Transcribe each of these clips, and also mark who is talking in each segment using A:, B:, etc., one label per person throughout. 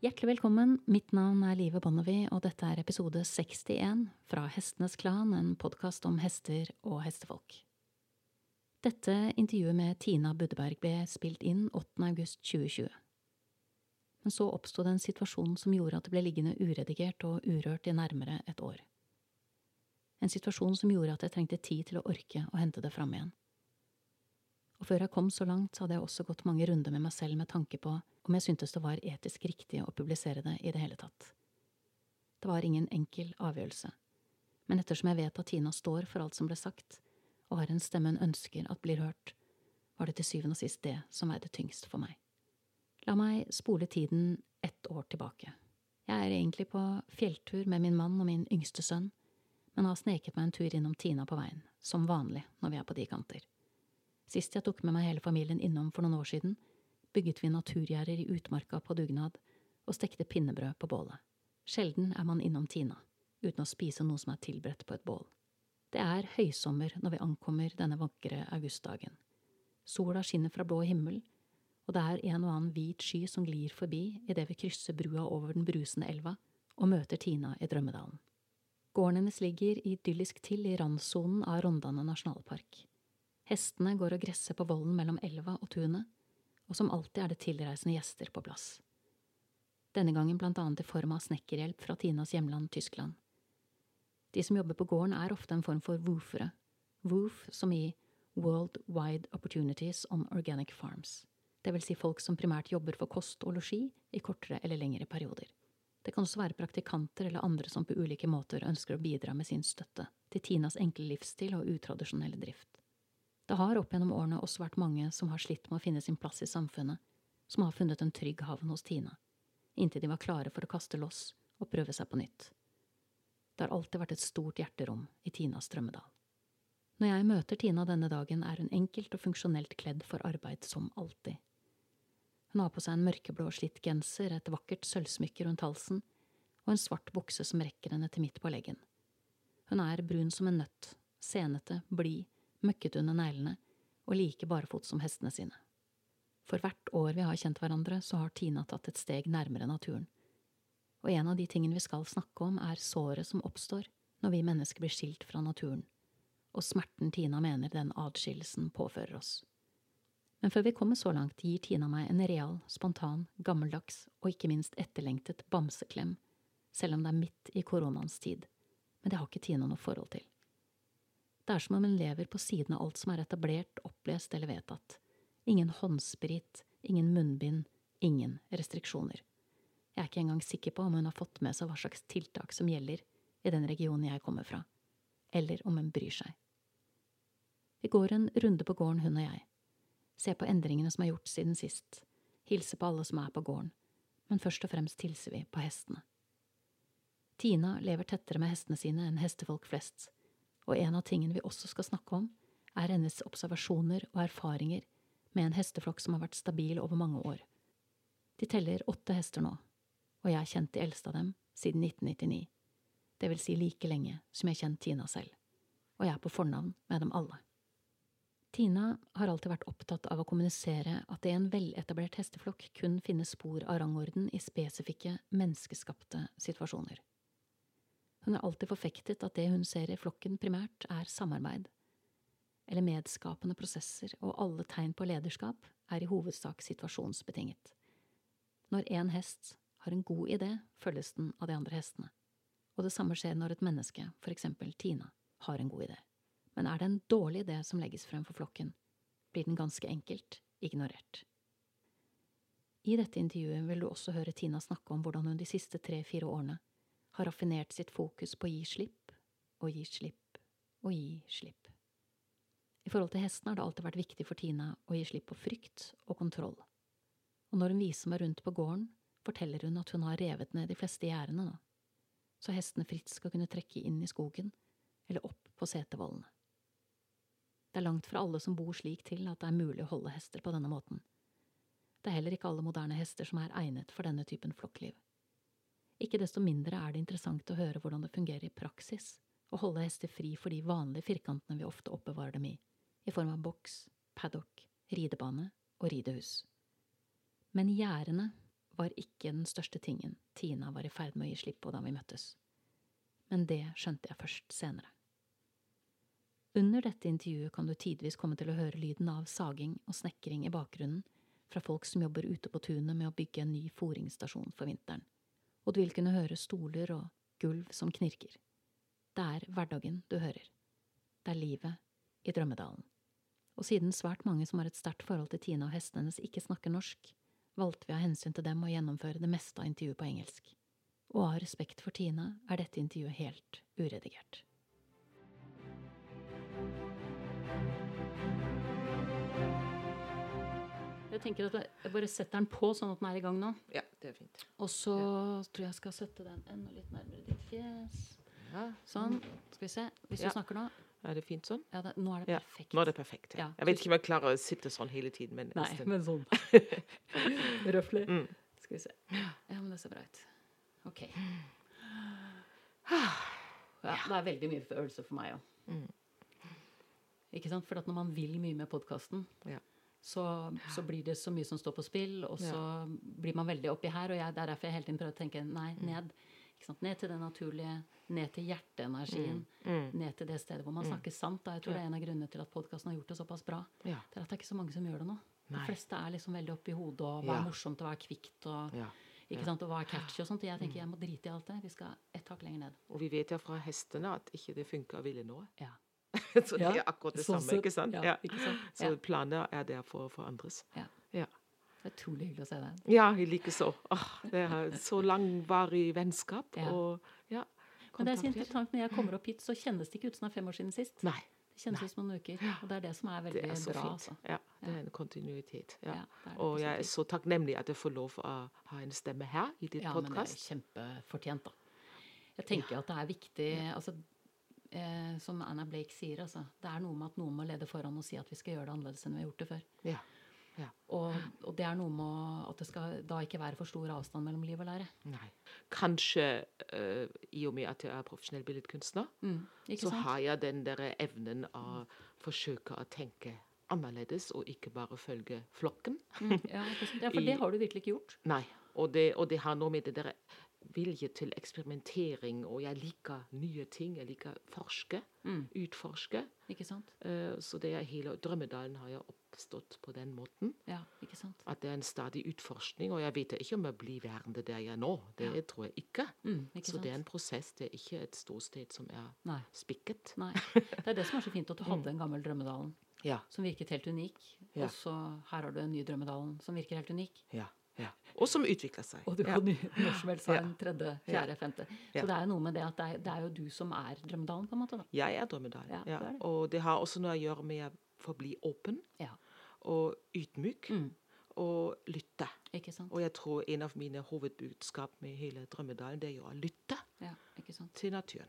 A: Hjertelig velkommen, mitt navn er Live Bonnevie, og dette er episode 61 fra Hestenes Klan, en podkast om hester og hestefolk. Dette intervjuet med Tina Buddeberg ble spilt inn 8. august 2020. Men så oppsto det en situasjon som gjorde at det ble liggende uredigert og urørt i nærmere et år. En situasjon som gjorde at jeg trengte tid til å orke å hente det fram igjen. Og før jeg kom så langt, hadde jeg også gått mange runder med meg selv med tanke på om jeg syntes det var etisk riktig å publisere det i det hele tatt. Det var ingen enkel avgjørelse, men ettersom jeg vet at Tina står for alt som ble sagt, og har en stemme hun ønsker at blir hørt, var det til syvende og sist det som veide tyngst for meg. La meg spole tiden ett år tilbake. Jeg er egentlig på fjelltur med min mann og min yngste sønn, men har sneket meg en tur innom Tina på veien, som vanlig når vi er på de kanter. Sist jeg tok med meg hele familien innom for noen år siden, bygget vi naturgjerder i utmarka på dugnad og stekte pinnebrød på bålet. Sjelden er man innom Tina uten å spise noe som er tilberedt på et bål. Det er høysommer når vi ankommer denne vakre augustdagen. Sola skinner fra blå himmel, og det er en og annen hvit sky som glir forbi idet vi krysser brua over den brusende elva og møter Tina i Drømmedalen. Gården hennes ligger idyllisk til i randsonen av Rondane nasjonalpark. Hestene går og gresser på vollen mellom elva og tunet, og som alltid er det tilreisende gjester på plass. Denne gangen blant annet i form av snekkerhjelp fra Tinas hjemland Tyskland. De som jobber på gården er ofte en form for woofere, woof som i World Wide Opportunities on Organic Farms, det vil si folk som primært jobber for kost og losji i kortere eller lengre perioder. Det kan også være praktikanter eller andre som på ulike måter ønsker å bidra med sin støtte til Tinas enkle livsstil og utradisjonelle drift. Det har opp gjennom årene også vært mange som har slitt med å finne sin plass i samfunnet, som har funnet en trygg havn hos Tina, inntil de var klare for å kaste loss og prøve seg på nytt. Det har alltid vært et stort hjerterom i Tinas Strømmedal. Når jeg møter Tina denne dagen, er hun enkelt og funksjonelt kledd for arbeid som alltid. Hun har på seg en mørkeblå slitt genser, et vakkert sølvsmykke rundt halsen og en svart bukse som rekker henne til midt på leggen. Hun er brun som en nøtt, senete, blid møkket under neglene og like barfot som hestene sine. For hvert år vi har kjent hverandre, så har Tina tatt et steg nærmere naturen. Og en av de tingene vi skal snakke om, er såret som oppstår når vi mennesker blir skilt fra naturen, og smerten Tina mener den adskillelsen påfører oss. Men før vi kommer så langt, gir Tina meg en real, spontan, gammeldags og ikke minst etterlengtet bamseklem, selv om det er midt i koronaens tid. Men det har ikke Tina noe forhold til. Det er som om hun lever på siden av alt som er etablert, opplest eller vedtatt. Ingen håndsprit, ingen munnbind, ingen restriksjoner. Jeg er ikke engang sikker på om hun har fått med seg hva slags tiltak som gjelder i den regionen jeg kommer fra, eller om hun bryr seg. Vi går en runde på gården, hun og jeg. Ser på endringene som er gjort siden sist. Hilser på alle som er på gården. Men først og fremst hilser vi på hestene. Tina lever tettere med hestene sine enn hestefolk flest og en av tingene vi også skal snakke om, er hennes observasjoner og erfaringer med en hesteflokk som har vært stabil over mange år. De teller åtte hester nå, og jeg har kjent de eldste av dem siden 1999, det vil si like lenge som jeg har kjent Tina selv, og jeg er på fornavn med dem alle. Tina har alltid vært opptatt av å kommunisere at det i en veletablert hesteflokk kun finnes spor av rangorden i spesifikke, menneskeskapte situasjoner. Hun har alltid forfektet at det hun ser i flokken primært er samarbeid, eller medskapende prosesser, og alle tegn på lederskap er i hovedsak situasjonsbetinget. Når én hest har en god idé, følges den av de andre hestene. Og det samme skjer når et menneske, eksempel Tina, har en god idé. Men er det en dårlig idé som legges frem for flokken, blir den ganske enkelt ignorert. I dette intervjuet vil du også høre Tina snakke om hvordan hun de siste tre–fire årene har raffinert sitt fokus på å gi slipp og gi slipp og gi slipp. I forhold til hesten har det alltid vært viktig for Tina å gi slipp på frykt og kontroll. Og når hun viser meg rundt på gården, forteller hun at hun har revet ned de fleste gjerdene nå, så hestene fritt skal kunne trekke inn i skogen eller opp på setervollene. Det er langt fra alle som bor slik til at det er mulig å holde hester på denne måten. Det er heller ikke alle moderne hester som er egnet for denne typen flokkliv. Ikke desto mindre er det interessant å høre hvordan det fungerer i praksis å holde hester fri for de vanlige firkantene vi ofte oppbevarer dem i, i form av boks, paddock,
B: ridebane og ridehus. Men gjerdene var ikke den største tingen Tina var i ferd med å gi slipp på da vi møttes. Men det skjønte jeg først senere. Under dette intervjuet kan du tidvis komme til å høre lyden av saging og snekring i bakgrunnen fra folk som jobber ute på tunet med å bygge en ny fòringsstasjon for vinteren, og du vil kunne høre stoler og gulv som knirker. Det er hverdagen du hører. Det er livet i Drømmedalen. Og siden svært mange som har et sterkt forhold til Tina og hestene hennes ikke snakker norsk, valgte vi av hensyn til dem å gjennomføre det meste av intervjuet på engelsk. Og av respekt for Tina er dette intervjuet helt uredigert. Jeg tenker at jeg bare setter den på sånn at den er i gang nå.
C: Ja, det er fint.
B: Og så tror jeg jeg skal sette den enda litt nærmere ditt fjes.
C: Ja.
B: Sånn. Skal vi se. Hvis
C: Ja.
B: du snakker nå
C: Er det fint sånn?
B: ja, det, Nå er det
C: Ja,
B: perfekt.
C: nå er det perfekt. Ja.
B: Ja.
C: Jeg vet ikke om jeg klarer å sitte sånn hele tiden, men
B: Nei,
C: nesten.
B: men sånn. Røffelig.
C: Mm.
B: Skal vi se. Ja, men det ser bra ut. OK. Ja, det er veldig mye følelser for meg òg.
C: Mm.
B: Ikke sant? For at når man vil mye med podkasten,
C: Ja.
B: Så, så blir det så mye som står på spill, og så blir man veldig oppi her. Og jeg, det er derfor jeg hele tiden prøver å tenke nei,
C: Mm.
B: ned. Ned til det naturlige, ned til hjerteenergien.
C: Mm.
B: Ned til det stedet hvor man snakker sant. Da. Jeg tror det er en av grunnene til at podkasten har gjort det såpass bra.
C: Ja.
B: Det er at det er ikke så mange som gjør det nå. De fleste er liksom veldig oppi hodet og hva
C: Ja.
B: er morsomt og hva er kvikt og,
C: Ja.
B: ikke sant? og hva er catchy og sånt. Og jeg tenker jeg må drite i alt det. Vi skal et hakk lenger ned.
C: Og vi vet ja fra hestene at ikke det funker ville nå.
B: Ja.
C: så det er akkurat det
B: sånn
C: samme, ikke sant?
B: Ja, ikke sant?
C: Så planer er der for å forandres.
B: Ja.
C: Ja.
B: Det er utrolig hyggelig å se deg.
C: Ja, i likeså. Det er så langvarig vennskap. Og ja,
B: Men det er så interessant, når jeg kommer opp hit, så kjennes det ikke ut som det er fem år siden sist.
C: Nei,
B: Det kjennes ut som noen uker. Og det er det som er veldig
C: det er så
B: bra.
C: fint.
B: Altså.
C: Ja, det er en kontinuitet. Ja.
B: Ja, det er det
C: og jeg er så takknemlig at jeg får lov å ha en stemme her i ditt
B: Ja, men det er kjempefortjent, da. Jeg tenker at det er viktig altså, eh, Som Anna Blake sier, altså. Det er noe med at noen må lede foran og si at vi skal gjøre det annerledes enn vi har gjort det før.
C: Ja. ja.
B: Og, og det er noe med at det skal da ikke være for stor avstand mellom liv og lære.
C: Nei. Kanskje uh, i og med at jeg er profesjonell billedkunstner,
B: Mm,
C: så
B: sant?
C: har jeg den der evnen å forsøke å tenke annerledes og ikke bare følge flokken.
B: Mm, ja, ja, for det har du virkelig ikke gjort.
C: Nei. Og det, og det har noe med det der vilje til eksperimentering, og jeg liker nye ting. Jeg liker forske,
B: Mm.
C: utforske.
B: Ikke sant?
C: Eh, så det er hele Drømmedalen har jeg oppstått på den måten.
B: Ja, ikke sant?
C: At det er en stadig utforskning, og jeg vet ikke om jeg blir værende der jeg er nå. Det tror jeg ikke.
B: Mm, ikke
C: Så
B: sant?
C: det er en prosess, det er ikke et ståsted som er
B: Nei.
C: spikket.
B: Nei. Det er det som er så fint, at du hadde en gammel Drømmedalen
C: Ja,
B: som virket helt unik.
C: Ja.
B: Og så her har du en ny Drømmedalen som virker helt unik.
C: ja, ja. Og som utvikler seg.
B: Og du kan ja. når som helst ha en tredje, fjerde, femte. Så det er noe med det at det er, det er jo du som er Drømmedalen, på en måte. da.
C: Jeg er drømmedalen.
B: Ja, det.
C: Og det har også noe å gjøre med å forbli åpen
B: Ja.
C: og ydmyk
B: Mm.
C: og lytte. Og jeg tror en av mine hovedbudskap med hele Drømmedalen, det er jo å lytte
B: Ja, ikke sant?
C: til naturen.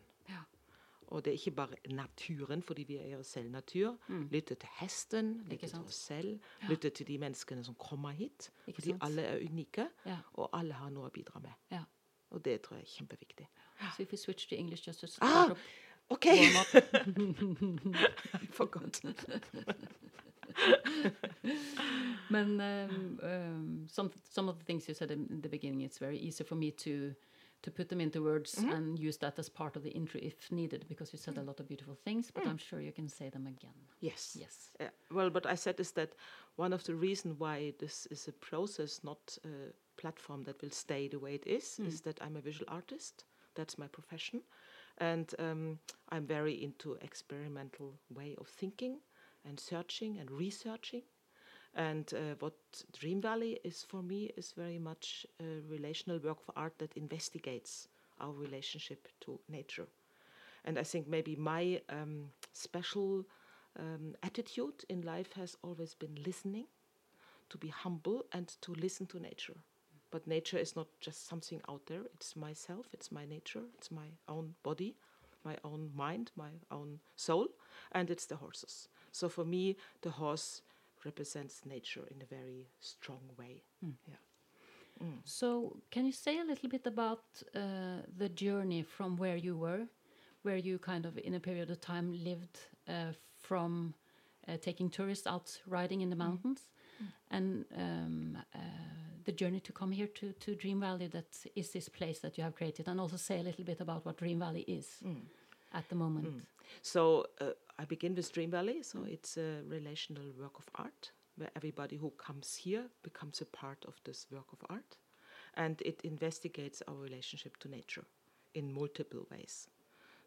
B: Ja.
C: Og det er ikke bare naturen, fordi vi er selv natur. Lytte til hesten, lytte til
B: Mm.
C: oss selv, lytte til de menneskene som kommer hit.
B: Ikke
C: fordi
B: sant?
C: alle er unike,
B: Ja.
C: og alle har noe å bidra med.
B: ja.
C: Og det tror jeg er kjempeviktig.
B: Så hvis vi switch to English just to
C: Ah,
B: start up
C: OK!
B: For
C: godt.
B: Men um, um, some some of the things you said in the beginning, it's very easy for me to to put them into words
C: Mm-hmm.
B: and use that as part of the intro if needed, because you said a lot of beautiful things. But I'm sure you can say them again.
C: Yes.
B: Yes.
C: Uh, well, what I said is that one of the reasons why this is a process, not a platform that will stay the way it is, is that I'm a visual artist. That's my profession, and um, I'm very into experimental way of thinking and searching and researching. And uh, what Dream Valley is for me is very much a relational work of art that investigates our relationship to nature. And I think maybe my um, special um, attitude in life has always been listening, to be humble and to listen to nature. But nature is not just something out there, it's myself, it's my nature, it's my own body, my own mind, my own soul, and it's the horses. So for me, the horse represents nature in a very strong way. Yeah.
B: So, can you say a little bit about uh, the journey from where you were, where you kind of in a period of time lived uh, from
A: uh, taking tourists out riding in the mountains, and um, uh, the journey to come here to, to Dream Valley that is this place that you have created, and also say a little bit about what Dream Valley is at the moment.
C: So uh, I begin with Dream Valley. So it's a relational work of art where everybody who comes here becomes a part of this work of art, and it investigates our relationship to nature in multiple ways.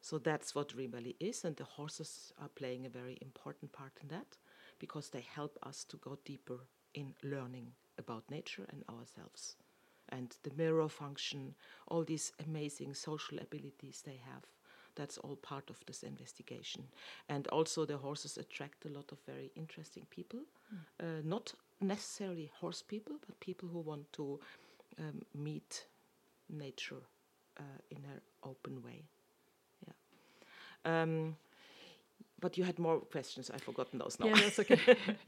C: So that's what Dream Valley is, and the horses are playing a very important part in that because they help us to go deeper in learning about nature and ourselves. And the mirror function, all these amazing social abilities they have, that's all part of this investigation. And also, the horses attract a lot of very interesting people, uh, not necessarily horse people, but people who want to um, meet nature uh, in an open way. Yeah. Um, but you had more questions. I've forgotten those now.
A: Yeah, that's okay.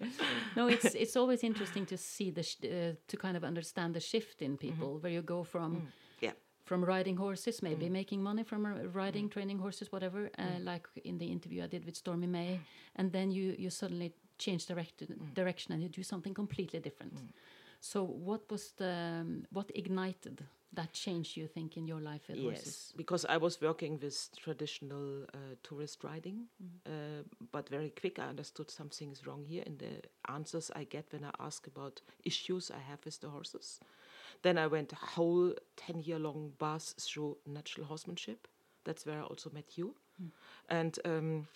A: no, it's it's always interesting to see the sh- uh, to kind of understand the shift in people where you go from
C: yeah.
A: From riding horses, maybe making money from riding, training horses, whatever. Uh, like in the interview I did with Stormy May, and then you you suddenly change direct direction and you do something completely different. So what was the um, what ignited that change you think in your life with
C: Yes,
A: horses?
C: because I was working with traditional uh, tourist riding, uh, but very quick I understood something is wrong here in the answers I get when I ask about issues I have with the horses. Then I went a whole 10 year long bus through natural horsemanship. That's where I also met you. And um,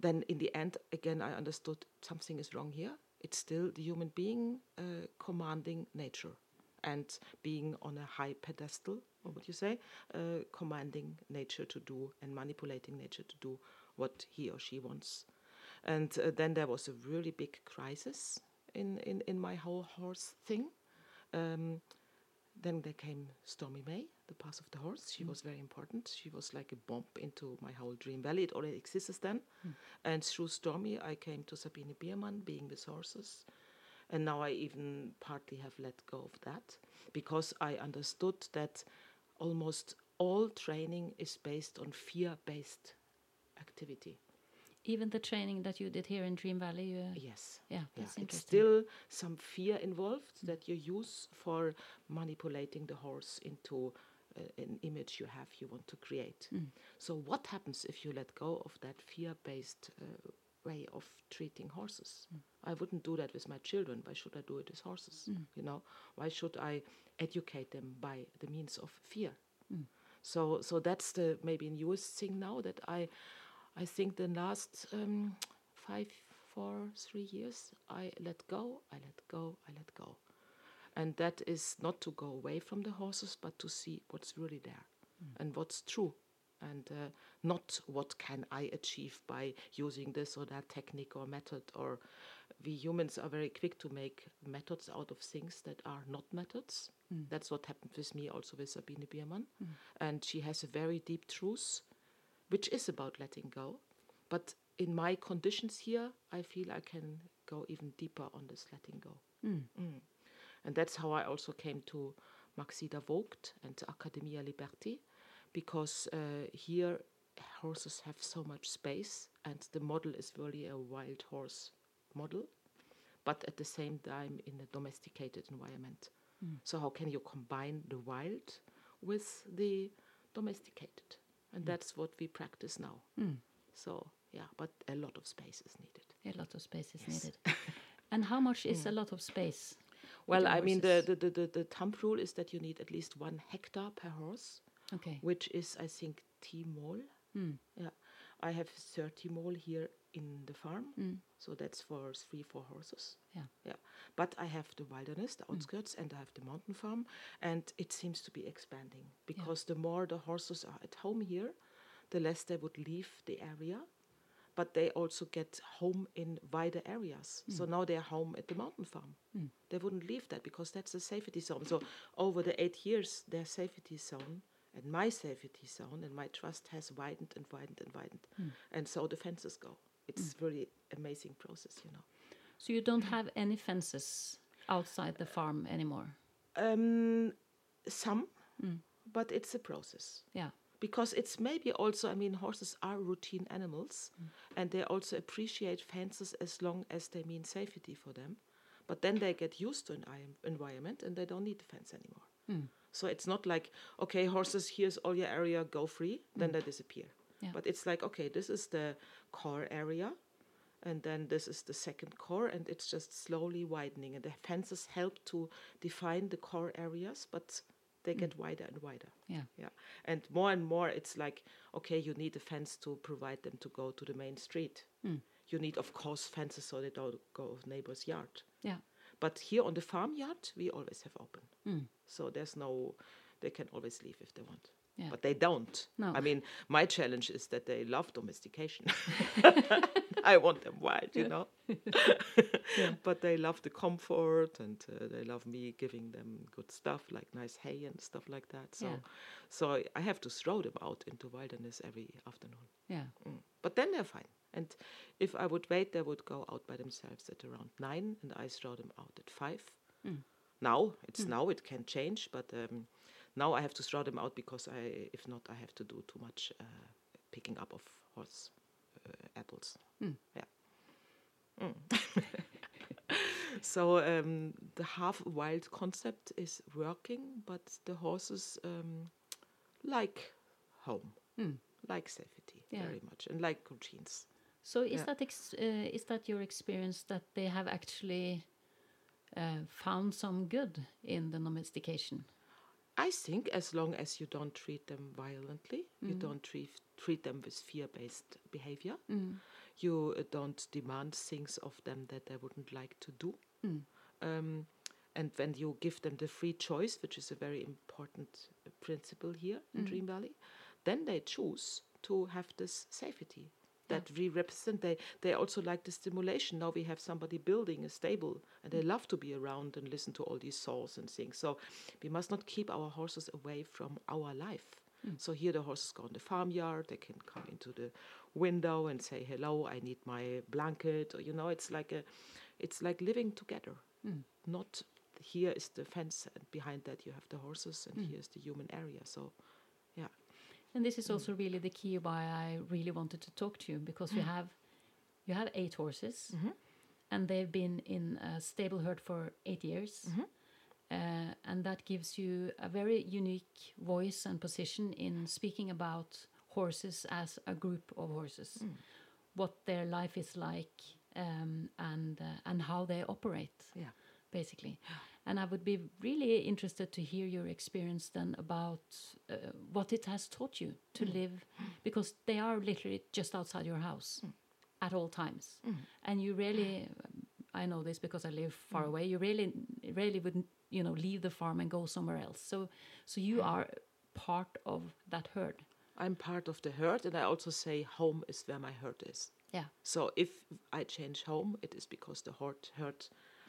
C: then in the end, again, I understood something is wrong here. It's still the human being uh, commanding nature and being on a high pedestal, or what you say, uh, commanding nature to do and manipulating nature to do what he or she wants. And uh, then there was a really big crisis in, in, in my whole horse thing. Um, then there came Stormy May, the Path of the Horse. She mm. was very important. She was like a bomb into my whole dream valley. It already existed then. Mm. And through Stormy, I came to Sabine Biermann, being with horses. And now I even partly have let go of that because I understood that almost all training is based on fear based activity.
A: Even the training that you did here in Dream Valley, you, uh,
C: Yes.
A: yeah,
C: Yeah, it's still some fear involved mm. that you use for manipulating the horse into uh, an image you have you want to create. Mm. So, what happens if you let go of that fear based uh, way of treating horses? Mm. I wouldn't do that with my children. Why should I do it with horses? You know, why should I educate them by the means of fear? So, so that's the maybe newest thing now that I, I think the last um, five, four, three years, I let go, I let go, I let go, and that is not to go away from the horses, but to see what's really there and what's true, and uh, not what can I achieve by using this or that technique or method. Or we humans are very quick to make methods out of things that are not methods. That's what happened with me also with Sabine Biermann, and she has a very deep truth which is about letting go. But in my conditions here, I feel I can go even deeper on this letting go. Mm. And that's how I also came to Maxida Vogt and Academia Liberti, because uh, here horses have so much space, and the model is really a wild horse model, but at the same time in a domesticated environment. So, how can you combine the wild with the domesticated? And hmm. that's what we practice now. Hmm. So, yeah, but a lot of space is needed.
A: A lot of space is
C: Yes.
A: needed. and how much is a lot of space?
C: Well, I mean, the, the, the, the, the thumb rule is that you need at least one hectare per horse,
A: Okay.
C: which is, I think, T mål. Hmm. Yeah, I have 30 mål here in the farm, mm. so that's for three, four horses.
A: Yeah.
C: Yeah, but I have the wilderness, the mm. outskirts, and I have the mountain farm, and it seems to be expanding because the more the horses are at home here, the less they would leave the area. But they also get home in wider areas. So mm. now they're home at the mountain farm. They wouldn't leave that because that's a safety zone. So over the eight years, their safety zone and my safety zone and my trust has widened and widened and widened. And so the fences go. It's mm. really amazing process, you know.
A: So you don't mm. have any fences outside the uh, farm anymore?
C: Um, some, mm. but it's a process.
A: Yeah.
C: because it's maybe also i mean horses are routine animals and they also appreciate fences as long as they mean safety for them. But then they get used to an environment and they don't need the fence anymore. So it's not like okay horses here's all your area go free then they disappear
B: Yeah.
C: but it's like okay this is the core area and then this is the second core and it's just slowly widening and the fences help to define the core areas but they mm. get wider and wider.
B: Yeah.
C: yeah. And more and more it's like okay you need a fence to provide them to go to the main street. Mm. You need of course fences so they don't go of neighbor's yard.
B: Yeah.
C: but here on the farmyard we always have open. Mm. So there's no they can always leave if they want
B: Yeah.
C: but they don't.
B: No.
C: i mean my challenge is that they love domestication. I want them wild you know? But they love the comfort and uh, they love me giving them good stuff like nice hay and stuff like that. So
B: Yeah.
C: so i have to throw them out into wilderness every afternoon.
B: Yeah.
C: Mm. but then they're fine. And if i would wait they would go out by themselves at around nine and i throw them out at five. Now it's now it can change but um, now i have to throw them out because i if not i have to do too much uh, picking up of horse uh, apples yeah Mm. so um, the half wild concept is working but the horses um, like home like safety
B: Yeah.
C: very much and like routines
B: So is
C: Yeah.
B: that ex- uh, is that your experience that they have actually uh, found some good in the domestication?
C: I think as long as you don't treat them violently, you don't treat treat them with fear-based behavior, you uh, don't demand things of them that they wouldn't like to do, um, and when you give them the free choice, which is a very important uh, principle here in Dream Valley, then they choose to have this safety that we represent. They they also like the stimulation. Now we have somebody building a stable, and they love to be around and listen to all these saws and things. So we must not keep our horses away from our life. Hmm. So here the horses go in the farmyard. They can come into the window and say hello. I need my blanket. Or you know, it's like a, it's like living together. Hmm. Not here is the fence, and behind that you have the horses, and hmm. here's the human area. So, yeah.
B: And this is also really the key why I really wanted to talk to you because you have you have eight horses, and they've been in a stable herd for eight years, uh, and that gives you a very unique voice and position in speaking about horses as a group of horses, what their life is like, um, and uh, and how they operate
C: Yeah.
B: basically. And I would be really interested to hear your experience then about uh, what it has taught you to mm. live, because they are literally just outside your house mm. at all times, mm. and you really. Um, I know this because I live far away. You really, really wouldn't, you know, leave the farm and go somewhere else. So, so you are part of that herd.
C: I'm part of the herd, and I also say home is where my herd is.
B: Yeah.
C: So if I change home, it is because the herd, herd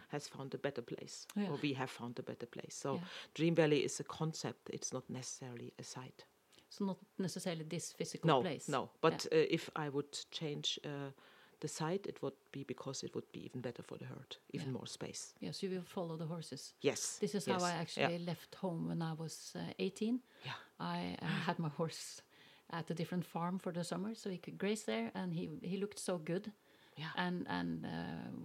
C: has found a better place,
B: Yeah.
C: or we have found a better place. So
B: Yeah.
C: Dream Valley is a concept; it's not necessarily a site.
B: So not necessarily this physical
C: No,
B: place.
C: no. But uh, if I would change uh, the site, it would be because it would be even better for the herd, even
B: Yeah.
C: more space.
B: Yes, you will follow the horses.
C: Yes.
B: This is
C: yes,
B: how I
C: yeah.
B: actually left home when I was uh, 18.
C: Yeah.
B: I uh, had my horse at a different farm for the summer, so he could graze there, and he he looked so good,
C: Yeah.
B: and and uh,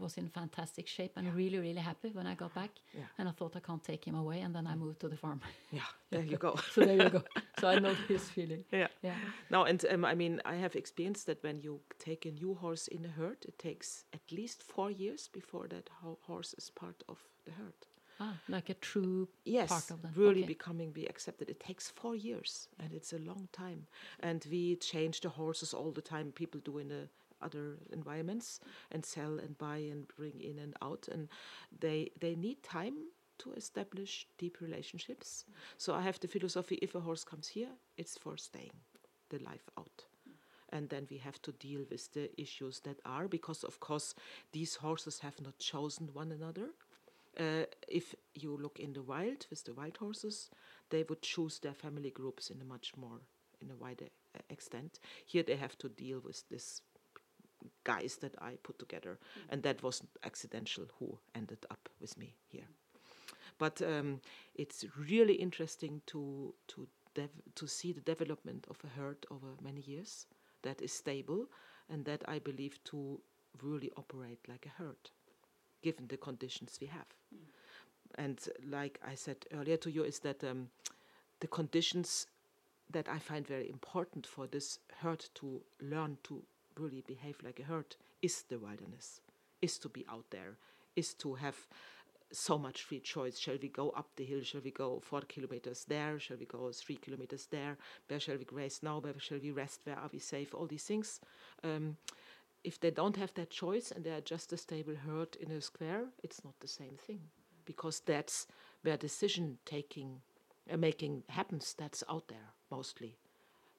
B: was in fantastic shape, and really really happy when I got back.
C: Yeah.
B: And I thought I can't take him away, and then I moved to the farm.
C: Yeah. There you go.
B: so there you go. So I know his feeling.
C: yeah.
B: Yeah.
C: Now, and um, I mean, I have experienced that when you take a new horse in a herd, it takes at least four years before that ho- horse is part of the herd.
B: Ah, like a true
C: Yes,
B: part of them.
C: really
B: Okay.
C: becoming be accepted. It takes four years, and it's a long time. And we change the horses all the time. People do in the other environments and sell and buy and bring in and out, and they they need time to establish deep relationships. So I have the philosophy: if a horse comes here, it's for staying the life out. And then we have to deal with the issues that are, because of course these horses have not chosen one another. Uh, if you look in the wild with the wild horses, they would choose their family groups in a much more, in a wider uh, extent. Here they have to deal with this guys that I put together, and that was accidental who ended up with me here. But um, it's really interesting to to dev- to see the development of a herd over many years that is stable and that I believe to really operate like a herd, given the conditions we have. And like I said earlier to you, is that um, the conditions that I find very important for this herd to learn to really behave like a herd is the wilderness, is to be out there, is to have so much free choice. Shall we go up the hill? Shall we go four kilometers there? Shall we go three kilometers there? Where shall we graze now? Where shall we rest? Where are we safe? All these things. Um, if they don't have that choice and they are just a stable herd in a square, it's not the same thing because that's where decision taking uh, making happens. That's out there mostly.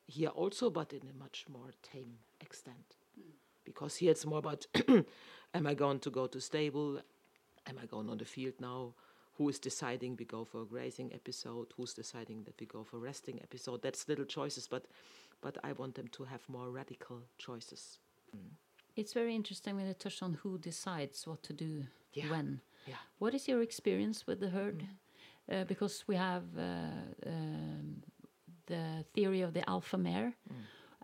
C: Here also, but in a much more tame extent. Because here it's more about am I going to go to stable? Am I going on the field now? Who is deciding we go for a grazing episode? Who's deciding that we go for resting episode? That's little choices, but but I want them to have more radical choices.
A: It's very interesting when you touch on who decides what to do
C: Yeah.
A: when.
C: Yeah.
A: What is your experience with the herd?
C: Mm.
A: Uh, because we have uh, um, the theory of the alpha mare,
C: Mm.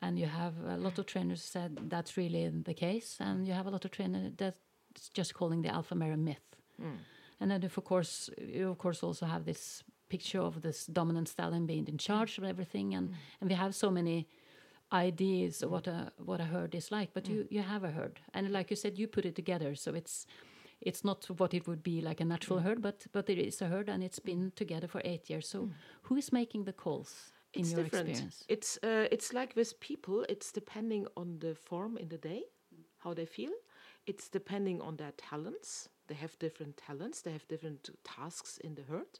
A: And you have a lot of trainers said that's really the case, and you have a lot of trainers that's just calling the alpha mare a myth.
C: Mm.
A: And then, of course, you of course also have this picture of this dominant stallion being in charge of everything, and hmm. and we have so many ideas of what a what a herd is like. But you hmm. you have a herd, and like you said, you put it together, so it's it's not what it would be like a natural hmm. herd, but but it is a herd, and it's been together for eight years. So who is making the calls in
C: it's
A: your
C: different.
A: experience?
C: It's uh, it's like with people. It's depending on the form in the day, how they feel. It's depending on their talents. They have different talents. They have different tasks in the herd,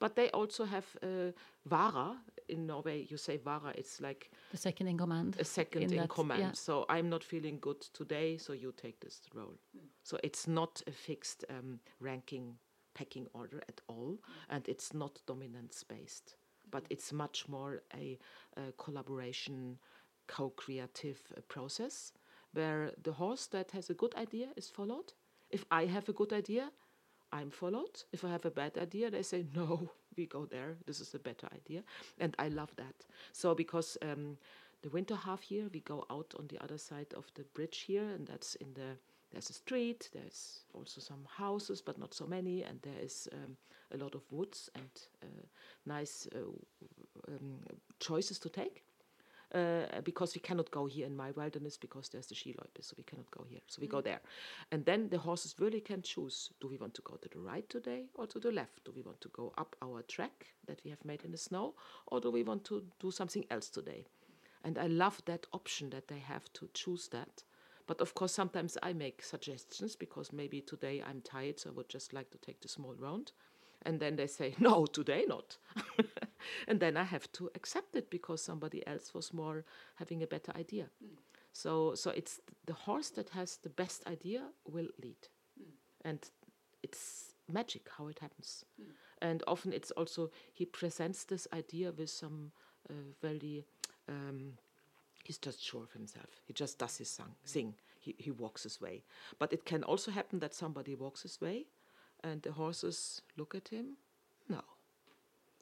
C: but they also have uh, vara. In Norway, you say vara. It's like
A: The second in command.
C: a second
A: in
C: in,
A: that-
C: command.
A: yeah.
C: So I'm not feeling good today, so you take this role. So it's not a fixed um, ranking pecking order at all, and it's not dominance based, but it's much more a, a collaboration, co-creative uh, process where the horse that has a good idea is followed. If I have a good idea, I'm followed. If I have a bad idea, they say, no, we go there. This is a better idea. And I love that. So, because um, the winter half year, we go out on the other side of the bridge here, and that's in the there's a street, there's also some houses, but not so many, and there is um, a lot of woods and uh, nice uh, um, choices to take uh, because we cannot go here in my wilderness because there's the Skiloipe, so we cannot go here. So we go there. And then the horses really can choose do we want to go to the right today or to the left? Do we want to go up our track that we have made in the snow or do we want to do something else today? And I love that option that they have to choose that. But of course, sometimes I make suggestions because maybe today I'm tired, so I would just like to take the small round. And then they say, no, today not. and then I have to accept it because somebody else was more having a better idea. So, so it's the horse that has the best idea will lead. And it's magic how it happens. And often it's also, he presents this idea with some uh, very, um, he's just sure of himself. He just does his song, sing. He, he walks his way. But it can also happen that somebody walks his way and the horses look at him. No.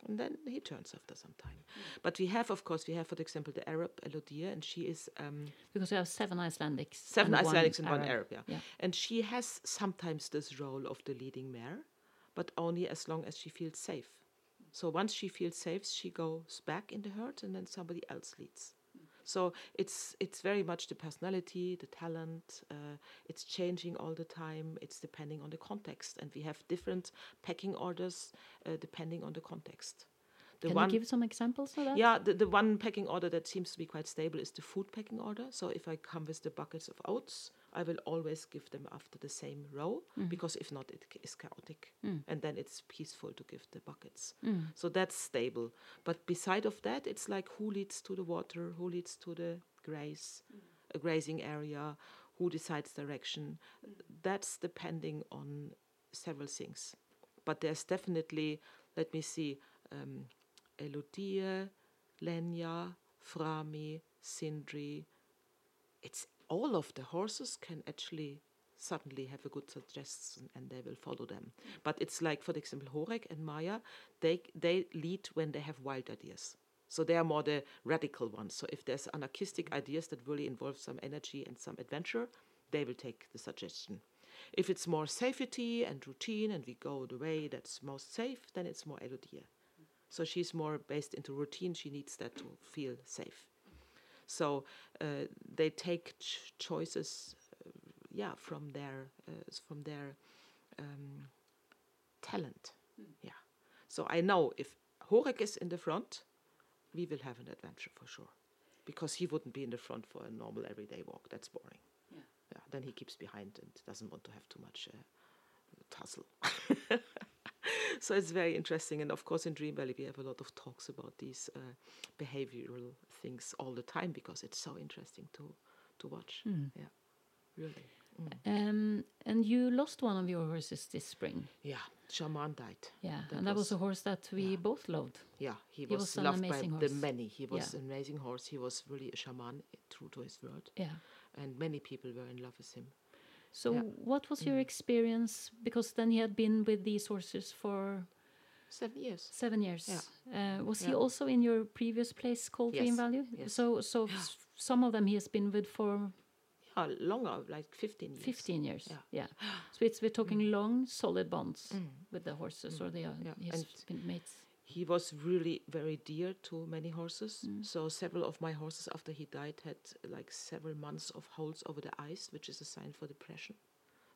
C: And then he turns after some time. But we have, of course, we have, for example, the Arab Elodia, and she is um,
A: Because we have seven Icelandics.
C: seven
A: and one
C: Icelandics and one
A: Arab.
C: Arab, yeah.
A: Yeah.
C: And she has sometimes this role of the leading mare, but only as long as she feels safe. So once she feels safe, she goes back in the herd, and then somebody else leads. So it's it's very much the personality, the talent. Uh, it's changing all the time. It's depending on the context, and we have different packing orders uh, depending on the context. The
A: Can you give some examples of that?
C: yeah, the, the one packing order that seems to be quite stable is the food packing order. So if I come with the buckets of oats, I will always give them after the same row mm. because if not, it is chaotic. Mm. And then it's peaceful to give the buckets. Mm. So that's stable. But beside of that, it's like who leads to the water, who leads to the graze, a grazing area, who decides direction. That's depending on several things. But there's definitely, let me see, um, Elodie, Lenya, Frami, Sindri. It's all of the horses can actually suddenly have a good suggestion and they will follow them. But it's like, for example, Horek and Maya, they, they lead when they have wild ideas. So they are more the radical ones. So if there's anarchistic ideas that really involve some energy and some adventure, they will take the suggestion. If it's more safety and routine and we go the way that's most safe, then it's more Elodie. So she's more based into routine. She needs that to feel safe. So uh, they take ch- choices, uh, yeah, from their uh, from their um, talent. Yeah. So I know if Horek is in the front, we will have an adventure for sure, because he wouldn't be in the front for a normal everyday walk. That's boring.
A: Yeah.
C: Yeah. Then he keeps behind and doesn't want to have too much uh, tussle. so it's very interesting, and of course in Dream Valley we have a lot of talks about these uh, behavioral things all the time because it's so interesting to to watch. Yeah, really.
A: Um, and you lost one of your horses this spring.
C: Yeah, Shaman died.
A: Yeah,
C: That
A: and that was
C: was-
A: a horse that we both loved.
C: Yeah, he,
A: He
C: was,
A: was
C: loved by
A: amazing
C: the
A: horse.
C: many. He was
A: Yeah.
C: an amazing horse. He was really a shaman, eh, true to his word,
A: Yeah.
C: and many people were in love with him.
A: So,
C: Yeah.
A: what was your experience? Because then he had been with these horses for
C: Seven years.
A: seven years. Uh, was he also in your previous place called Dream
C: Yes.
A: Valley?
C: Yes.
A: So, so s- some of them he has been with for
C: Yeah, longer, like fifteen years.
A: 15 years.
C: Yeah.
A: Yeah. So it's we're talking long, solid bonds with the horses or the uh,
C: Yeah,
A: his
C: and-
A: mates.
C: He was really very dear to many horses. So several of my horses, after he died, had like several months of holes over the eyes, which is a sign for depression.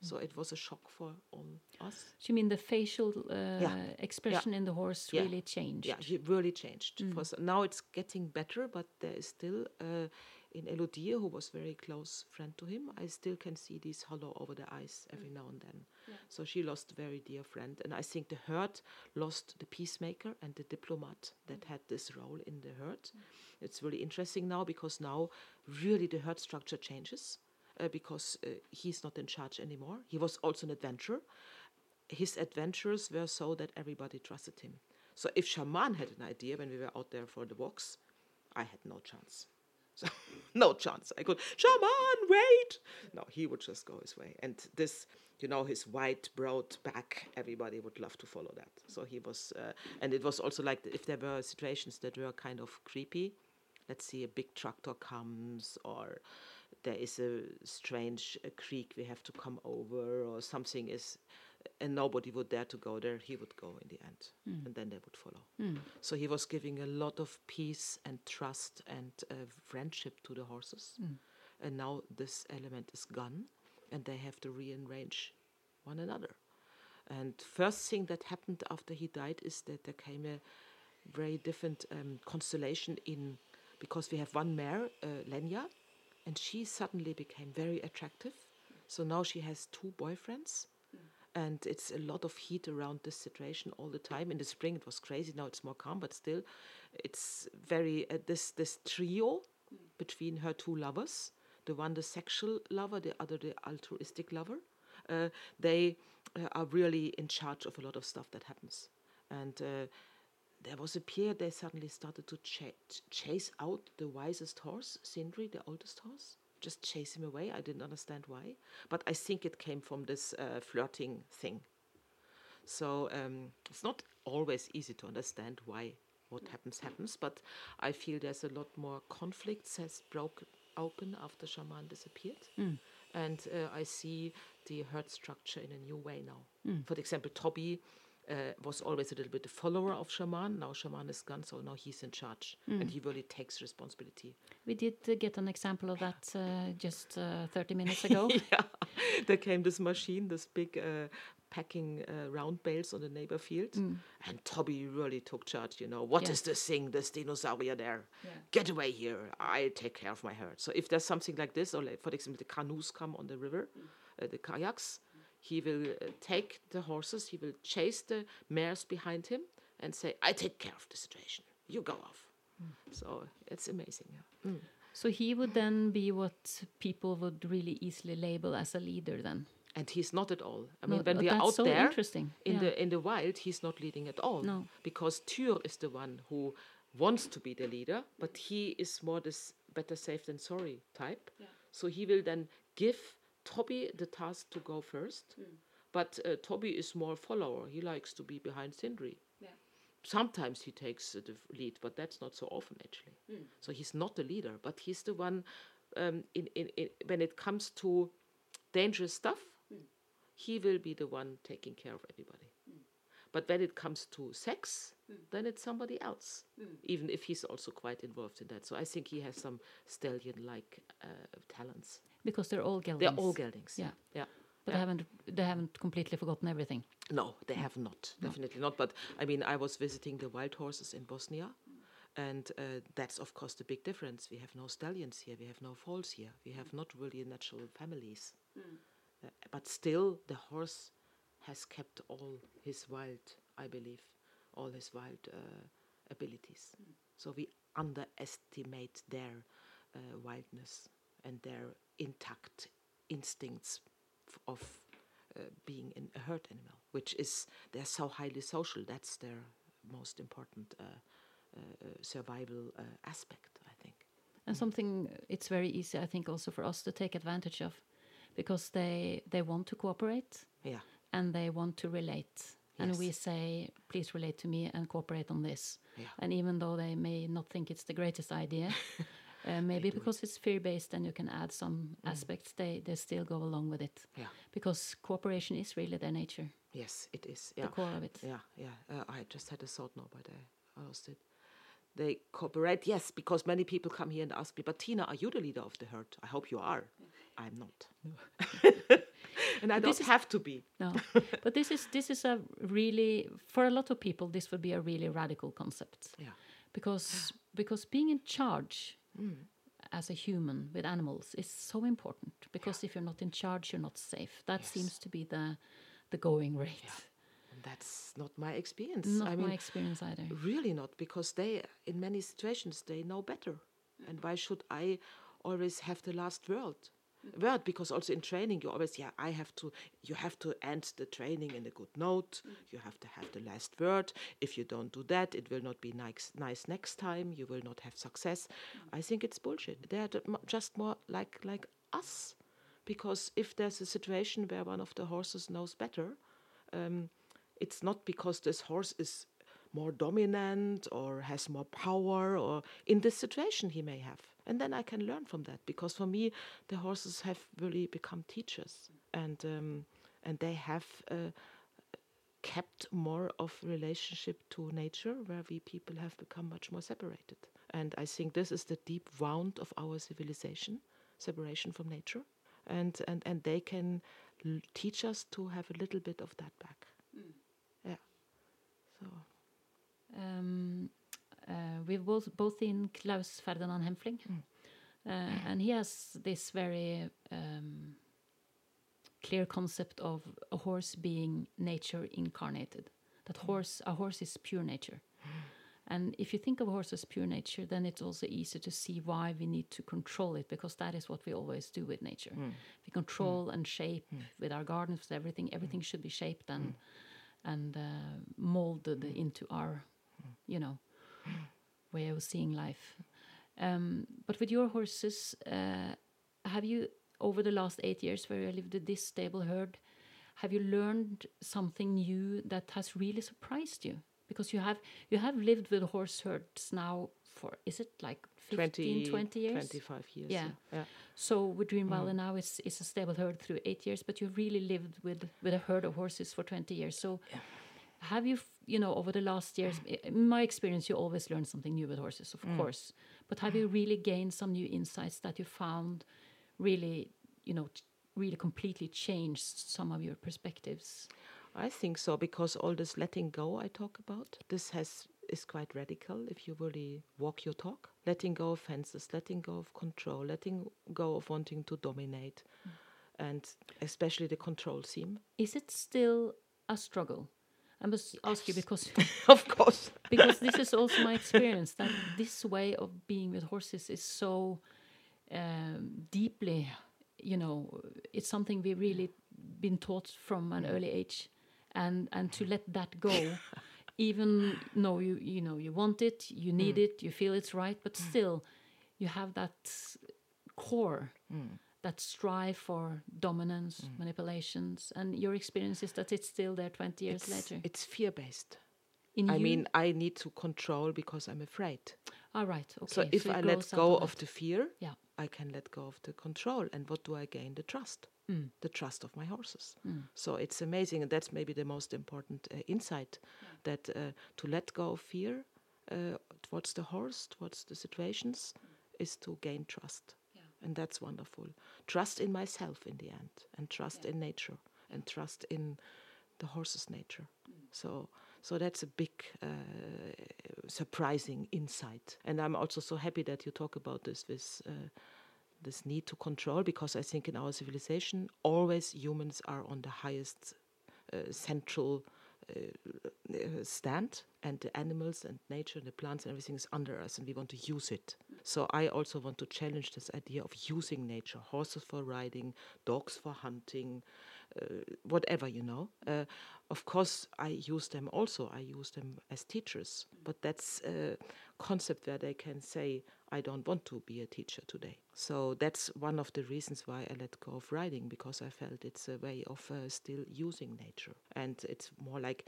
C: So it was a shock for all us.
A: So you mean the facial uh, expression in the horse
C: Yeah.
A: really changed?
C: Yeah, he really changed. For now it's getting better, but there is still uh, in Elodie, who was very close friend to him. I still can see this hollow over the eyes every now and then. So she lost a very dear friend, and I think the herd lost the peacemaker and the diplomat that had this role in the herd. It's really interesting now because now really the herd structure changes. Uh, because uh, he's not in charge anymore. He was also an adventurer, his adventures were so that everybody trusted him. So if Shaman had an idea when we were out there for the walks, I had no chance. No chance. I could, Shaman, wait! No, he would just go his way. And this, you know, his white, broad back, everybody would love to follow that. So he was, uh, and it was also like if there were situations that were kind of creepy, let's see, a big tractor comes or there is a strange creek we have to come over or something is and nobody would dare to go there he would go in the end. And then they would follow. So he was giving a lot of peace and trust and uh, friendship to the horses. And now this element is gone and they have to rearrange one another. And first thing that happened after he died is that there came a very different um, constellation in because we have one mare, uh, Lenya, and she suddenly became very attractive. So now she has two boyfriends, and it's a lot of heat around this situation all the time. In the spring it was crazy. Now it's more calm, but still, it's very uh, this this trio between her two lovers. The one the sexual lover, the other the altruistic lover. Uh, they uh, are really in charge of a lot of stuff that happens, and. Uh, there was a period they suddenly started to ch- chase out the wisest horse, Sindri, the oldest horse. Just chase him away. I didn't understand why, but I think it came from this uh, flirting thing. So um, it's not always easy to understand why what happens happens, but I feel there's a lot more conflicts has broken open after Shaman disappeared, and uh, I see the herd structure in a new way now. For example, Toby uh, was always a little bit a follower of Shaman. Now Shaman is gone, so now he's in charge, and he really takes responsibility.
A: We did uh, get an example of that uh, just uh, 30 minutes ago.
C: yeah, there came this machine, this big uh, packing uh, round bales on the neighbor field, and Toby really took charge. You know, what is
A: Yeah.
C: this thing, this dinosaur there? Get away here! I take care of my herd. So if there's something like this, or like, for example, the canoes come on the river, uh, the kayaks, he will uh, take the horses, he will chase the mares behind him, and say, "I take care of the situation. You go off." So it's amazing. Yeah.
A: So he would then be what people would really easily label as a leader then.
C: and he's not at all. I mean,
A: No,
C: when we are out
A: so
C: there
A: interesting.
C: in
A: Yeah.
C: the in the wild, he's not leading at all.
A: No.
C: because Tyr is the one who wants to be the leader, but he is more this better safe than sorry type. So he will then give Toby the task to go first,
A: Hmm.
C: but uh, Toby is more follower. He likes to be behind Sindri. sometimes he takes uh, the lead, but that's not so often actually. So he's not the leader, but he's the one. Um, in, in, in when it comes to dangerous stuff, he will be the one taking care of everybody. But when it comes to sex, then it's somebody else, even if he's also quite involved in that. So I think he has some stallion-like uh, talents.
A: Because they're all geldings.
C: They're all geldings.
A: Yeah.
C: yeah.
A: But they haven't they haven't completely forgotten everything.
C: No, they have not. Definitely not. But I mean, I was visiting the wild horses in Bosnia, and uh, that's of course the big difference. We have no stallions here. We have no foals here. We have not really natural families. Uh, but still, the horse has kept all his wild, I believe, all his wild uh, abilities. So we underestimate their uh, wildness and their intact instincts of uh, being in a herd animal, which is they're so highly social. That's their most important uh, uh, uh, survival uh, aspect, I think.
A: And something it's very easy, I think, also for us to take advantage of, because they they want to cooperate
C: Yeah,
A: and they want to relate. And we say, please relate to me and cooperate on this.
C: Yeah.
A: And even though they may not think it's the greatest idea, uh, maybe because it's fear based and you can add some aspects, they, they still go along with it.
C: yeah,
A: Because cooperation is really their nature,
C: yes, it is.
A: the
C: Yeah,
A: core of it.
C: yeah, yeah. Uh, I just had a thought now, but I, I lost it. They cooperate, yes, because many people come here and ask me, but Tina, are you the leader of the herd? I hope you are. I'm not. and I don't
A: is-
C: have to be.
A: No, but this is this is a really for a lot of people this would be a really radical concept
C: Yeah.
A: because because being in charge Mm. as a human with animals is so important because if you're not in charge you're not safe. That seems to be the the going rate.
C: And that's not my experience.
A: Not
C: I
A: my
C: mean,
A: experience either.
C: really not, because they, in many situations, they know better. And why should I always have the last word? Word because also in training you always yeah I have to you have to end the training in a good note. You have to have the last word. If you don't do that it will not be nice nice next time. You will not have success. I think it's bullshit. They're just more like like us. Because if there's a situation where one of the horses knows better um, it's not because this horse is more dominant or has more power or in this situation he may have and then i can learn from that because for me the horses have really become teachers. And um, and they have uh, kept more of relationship to nature where we people have become much more separated. And i think this is the deep wound of our civilization separation from nature. And and and they can l- teach us to have a little bit of that back. Yeah. So
A: Um, Eh, we've both both seen Klaus Ferdinand Hempfling, uh, and he has this very um, clear concept of a horse being nature incarnated. That mm. horse, a horse is pure nature. And if you think of a horse as pure nature, then it's also easy to see why we need to control it, because that is what we always do with nature. We control and shape with our gardens, with everything. Everything should be shaped and and uh, molded into our, you know, way of seeing life. Um, but with your horses, uh, have you over the last eight years where you lived this stable herd, have you learned something new that has really surprised you? Because you have you have lived with horse herds now for is it like 15, 20 years?
C: 25 years
A: Yeah.
C: yeah
A: So with Dream Valley now it's it's a stable herd through eight years, but you've really lived with with a herd of horses for twenty years. So have you you know over the last years? In my experience, you always learn something new with horses, of mm. course. But have you really gained some new insights that you found really you know really completely changed some of your perspectives?
C: I think so because all this letting go I talk about, this has is quite radical if you really walk your talk. Letting go of fences, letting go of control, letting go of wanting to dominate, mm. and especially the control theme.
A: Is it still a struggle? I must ask you because
C: of course.
A: because this is also my experience that this way of being with horses is so um, deeply, you know, it's something we really been taught from an early age, and and to let that go, even though you you know you want it, you need mm. it, you feel it's right, but mm. still, you have that core. Mm. That strive for dominance, manipulations, and your experience is that it's still there 20 years
C: It's,
A: later.
C: it's fear based.
A: In
C: I
A: you?
C: mean, I need to control because I'm afraid.
A: All right. Okay.
C: So if
A: it
C: I let go
A: of
C: the fear,
A: Yeah.
C: I can let go of the control. And what do I gain? The trust.
A: Mm.
C: The trust of my horses. So it's amazing. And that's maybe the most important uh, insight that uh, to let go of fear uh, towards the horse, towards the situations, is to gain trust. And that's wonderful. Trust in myself in the end, and trust in nature, and trust in the horse's nature. So, so that's a big, uh, surprising insight. And I'm also so happy that you talk about this with uh, this need to control, because I think in our civilization, always humans are on the highest uh, central uh, stand, and the animals and nature and the plants and everything is under us, and we want to use it. So I also want to challenge this idea of using nature: horses for riding, dogs for hunting, uh, whatever you know. Uh, of course, I use them also. I use them as teachers, but that's a concept where they can say, "I don't want to be a teacher today." So that's one of the reasons why I let go of riding because I felt it's a way of uh, still using nature, and it's more like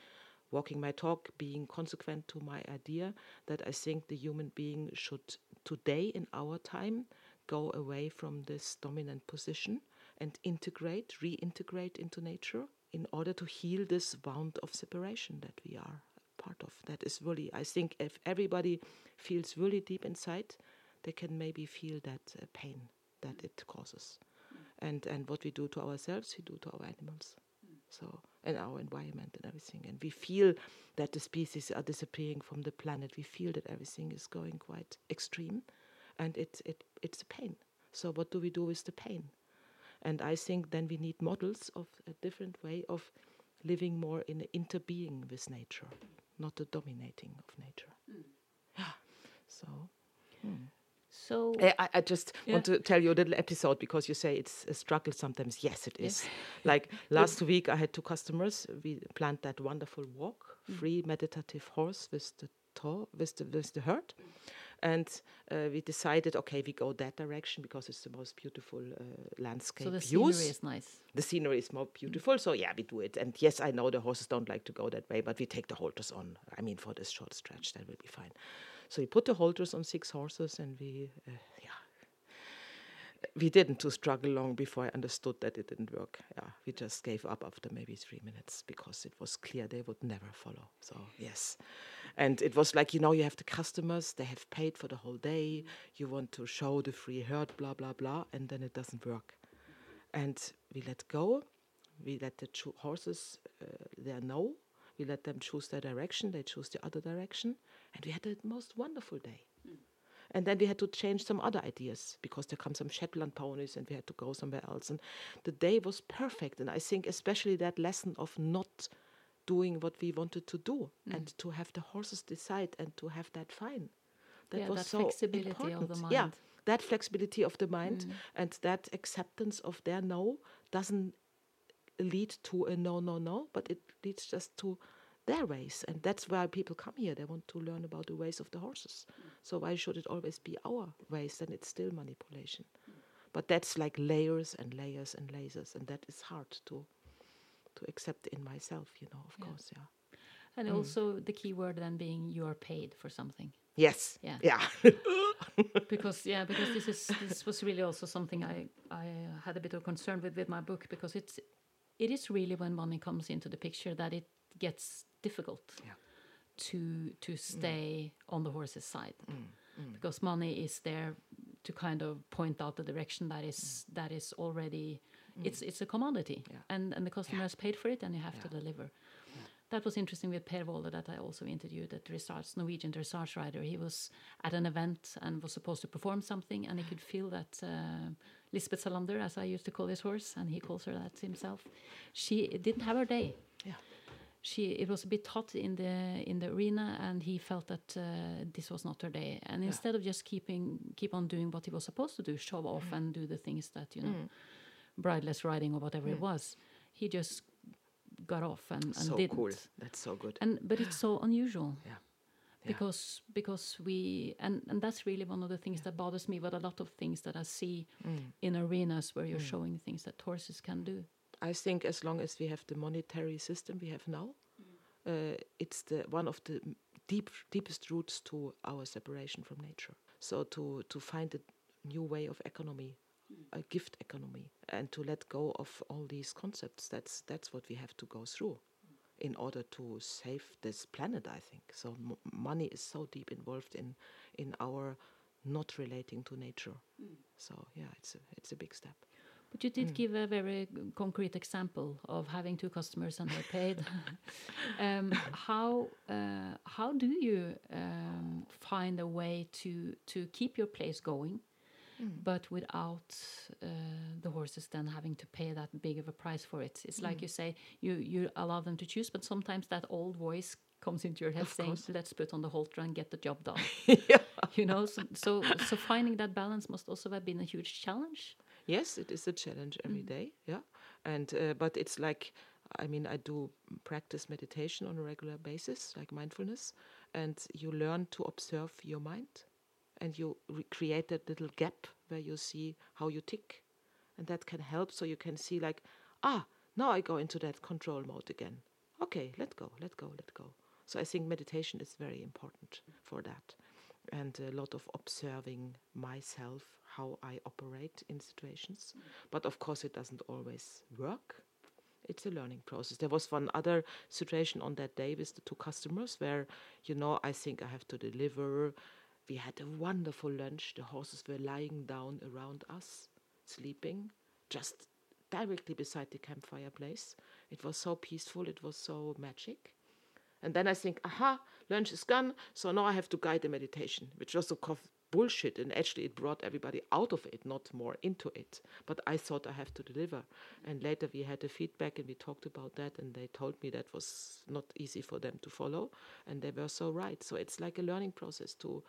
C: walking my talk, being consequent to my idea that I think the human being should today in our time go away from this dominant position and integrate, reintegrate into nature in order to heal this wound of separation that we are part of. That is really, I think, if everybody feels really deep inside, they can maybe feel that uh, pain that it causes. And, and what we do to ourselves, we do to our animals. So, and our environment and everything. And we feel that the species are disappearing from the planet. We feel that everything is going quite extreme and it, it, it's a pain. So, what do we do with the pain? And I think then we need models of a different way of living more in interbeing with nature, not the dominating of nature. Mm. Yeah. So. Hmm.
A: So
C: I, I- I just
A: Yeah.
C: want to tell you a little episode because you say it's a struggle sometimes. Yes, it is. like last week, I had two customers. We planned that wonderful walk, free meditative horse with the tour, with the with the herd, and uh, we decided, okay, we go that direction because it's the most beautiful uh, landscape
A: so the
C: views
A: scenery is nice.
C: the scenery is more beautiful. So yeah, we do it. And yes, I know the horses don't like to go that way, but we take the halters on. I mean, for this short stretch, that will be fine. So we put the halters on six horses, and we, uh, yeah, we didn't to struggle long before I understood that it didn't work. Yeah, we just gave up after maybe three minutes because it was clear they would never follow. So yes, and it was like you know you have the customers, they have paid for the whole day. You want to show the free herd, blah blah blah, and then it doesn't work and we let go. We let the horses uh, their know. We let them choose their direction. They choose the other direction, and we had the most wonderful day. Hmm. And then we had to change some other ideas because there come some Shetland ponies, and we had to go somewhere else. And the day was perfect. And I think especially that lesson of not doing what we wanted to do hmm. and to have the horses decide and to have that fine. That
A: Yeah,
C: was
A: that
C: so
A: flexibility of the
C: important. Yeah, that flexibility of the mind hmm. and that acceptance of their no doesn't lead to a no, no, no, but it leads just to their ways. And that's why people come here. They want to learn about the ways of the horses. So why should it always be our ways? Then it's still manipulation. But that's like layers and layers and layers, and that is hard to to accept in myself, you know, of course, yeah.
A: And mm. also the key word then being you are paid for something.
C: Yes.
A: Yeah.
C: Yeah.
A: because yeah, because this is this was really also something I I had a bit of concern with with my book because it's it is really when money comes into the picture that it gets difficult
C: Yeah.
A: to to mm. stay on the horse's side. Mm, mm. Because money is there to kind of point out the direction that is that is already it's it's a commodity
C: Yeah.
A: and and the customer has paid for it and you have to deliver. That was interesting with Per Wolle that I also interviewed at dressage, Norwegian dressage rider. He was at an event and was supposed to perform something, and he could feel that uh, Lisbeth Salander, as I used to call his horse, and he calls her that himself, she didn't have her day.
C: Yeah.
A: She it was a bit hot in the in the arena, and he felt that uh, this was not her day. And instead of just keeping keep on doing what he was supposed to do, show off and do the things that you know, brideless riding or whatever it was, he just got off and, and
C: so
A: didn't.
C: cool. That's so good.
A: And but it's so unusual
C: yeah. Yeah.
A: because because we and and that's really one of the things that bothers me. But a lot of things that I see
C: Mm.
A: in arenas where you're showing things that horses can do.
C: I think as long as we have the monetary system we have now, uh, it's the one of the deep deepest roots to our separation from nature. So to to find a new way of economy, a gift economy, and to let go of all these concepts. That's that's what we have to go through in order to save this planet. I think so. M- money is so deep involved in in our not relating to nature. So yeah, it's a it's a big step.
A: But you did give a very concrete example of having two customers and they paid. um, how uh, how do you um, find a way to to keep your place going, but without uh, the horses then having to pay that big of a price for it? It's like you say, you you allow them to choose, but sometimes that old voice comes into your head
C: Of
A: saying,
C: course.
A: "Let's put on the halter and get the job done."
C: yeah.
A: you know, so, so so finding that balance must also have been a huge challenge.
C: Yes, it is a challenge every day. Yeah, and uh, but it's like, I mean, I do practice meditation on a regular basis, like mindfulness, and you learn to observe your mind, and you re- create that little gap where you see how you tick, and that can help. So you can see like, ah, now I go into that control mode again. Okay, let go, let go, let go. So I think meditation is very important for that and a lot of observing myself, how I operate in situations. But of course, it doesn't always work. It's a learning process. There was one other situation on that day with the two customers where, you know, I think I have to deliver. We had a wonderful lunch. The horses were lying down around us, sleeping, just directly beside the campfire place. It was so peaceful, it was so magic. And then I think, aha, lunch is gone, so now I have to guide the meditation, which was of course bullshit. And actually, it brought everybody out of it, not more into it. But I thought I have to deliver. And later we had a feedback and we talked about that, and they told me that was not easy for them to follow, and they were so right. So it's like a learning process to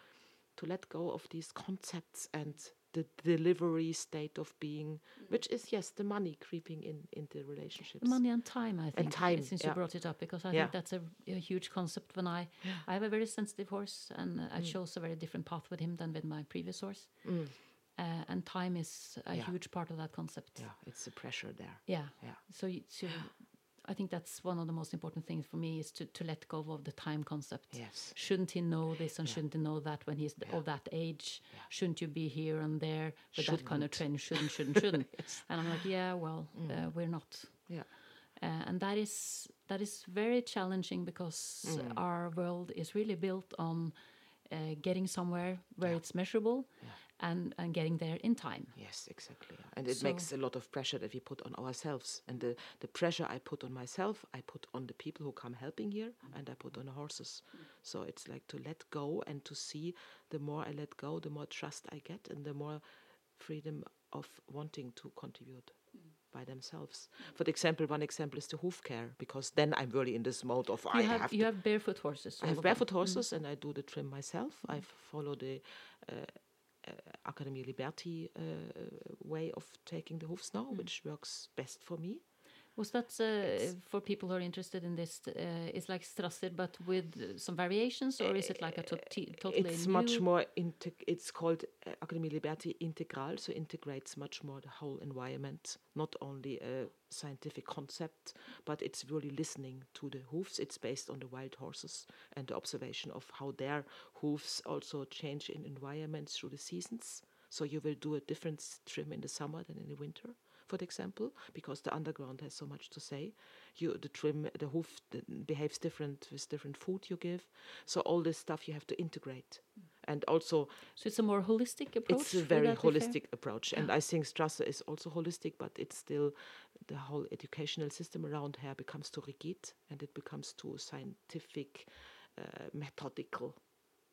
C: to let go of these concepts and the delivery state of being, which is yes, the money creeping in into relationships.
A: Money and time, I think,
C: time,
A: since
C: yeah.
A: you brought it up, because I
C: Yeah.
A: think that's a, a huge concept. When I, I have a very sensitive horse, and I
C: Mm.
A: chose a very different path with him than with my previous horse. Uh, and time is a
C: Yeah.
A: huge part of that concept.
C: Yeah, it's the pressure there.
A: Yeah.
C: Yeah.
A: So, you, so I think that's one of the most important things for me is to, to let go of the time concept.
C: Yes.
A: Shouldn't he know this and shouldn't he know that when he's of that age? Shouldn't you be here and there with that kind of trend? Shouldn't, shouldn't, shouldn't. And I'm like, yeah, well,
C: Mm.
A: uh, we're not.
C: Yeah.
A: Uh, and that is that is very challenging because
C: Mm.
A: our world is really built on uh, getting somewhere where it's measurable and, and getting there in time.
C: Yes, exactly. And it
A: So-
C: makes a lot of pressure that we put on ourselves. And the, the pressure I put on myself, I put on the people who come helping here, and I put on the horses. So it's like to let go and to see the more I let go, the more trust I get, and the more freedom of wanting to contribute by themselves. For example, one example is the hoof care, because then I'm really in this mode of I
A: have,
C: have
A: you have barefoot horses.
C: I have barefoot horses and I do the trim myself. I follow the uh, uh, Academia Liberti uh, way of taking the hoofs now, which works best for me.
A: Was that uh, for people who are interested in this? Uh, it's like Strasser, but with some variations, or is it like a to- totally
C: it's
A: new?
C: much more it's called uh, Academia Liberti Integral, so integrates much more the whole environment, not only a scientific concept, but it's really listening to the hoofs. It's based on the wild horses and the observation of how their hoofs also change in environments through the seasons. So you will do a different trim in the summer than in the winter, for example, because the underground has so much to say. You the trim the hoof behaves different with different food you give. So all this stuff you have to integrate, and also
A: So it's a more holistic approach.
C: it's a very holistic approach. And I think Strasser is also holistic, but it's still the whole educational system around here becomes too rigid and it becomes too scientific, uh, methodical.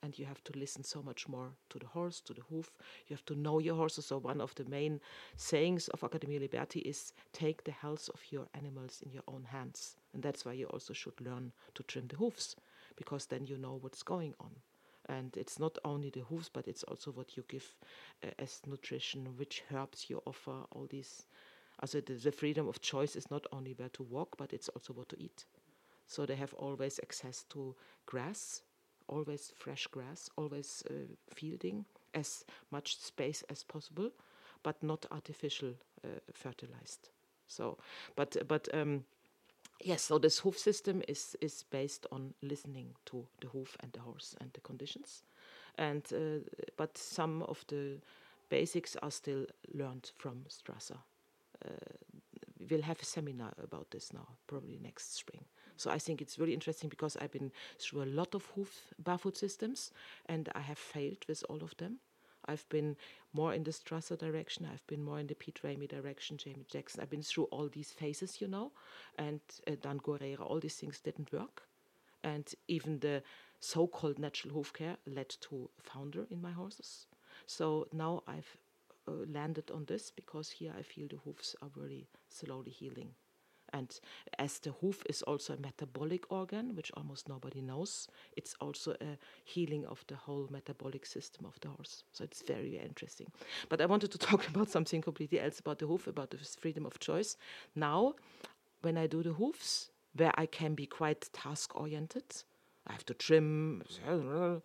C: And you have to listen so much more to the horse, to the hoof. You have to know your horses. So one of the main sayings of Academia Liberti is take the health of your animals in your own hands. And that's why you also should learn to trim the hoofs, because then you know what's going on and it's not only the hooves but it's also what you give uh, as nutrition which herbs you offer all these also the, the freedom of choice is not only where to walk but it's also what to eat so they have always access to grass always fresh grass always uh, fielding as much space as possible but not artificial uh, fertilized so but but um, Yes, so this hoof system is is based on listening to the hoof and the horse and the conditions, and uh, but some of the basics are still learned from Strasser. Uh, we'll have a seminar about this now, probably next spring. So I think it's really interesting because I've been through a lot of hoof barefoot systems, and I have failed with all of them. I've been more in the Strasser direction. I've been more in the Pete Ramey direction, Jamie Jackson. I've been through all these phases, you know, and uh, Dan Guerrera. All these things didn't work, and even the so-called natural hoof care led to founder in my horses. So now I've uh, landed on this because here I feel the hoofs are really slowly healing. And as the hoof is also a metabolic organ, which almost nobody knows, it's also a healing of the whole metabolic system of the horse. So it's very, interesting. But I wanted to talk about something completely else about the hoof, about the freedom of choice. Now, when I do the hoofs, where I can be quite task oriented, I have to trim,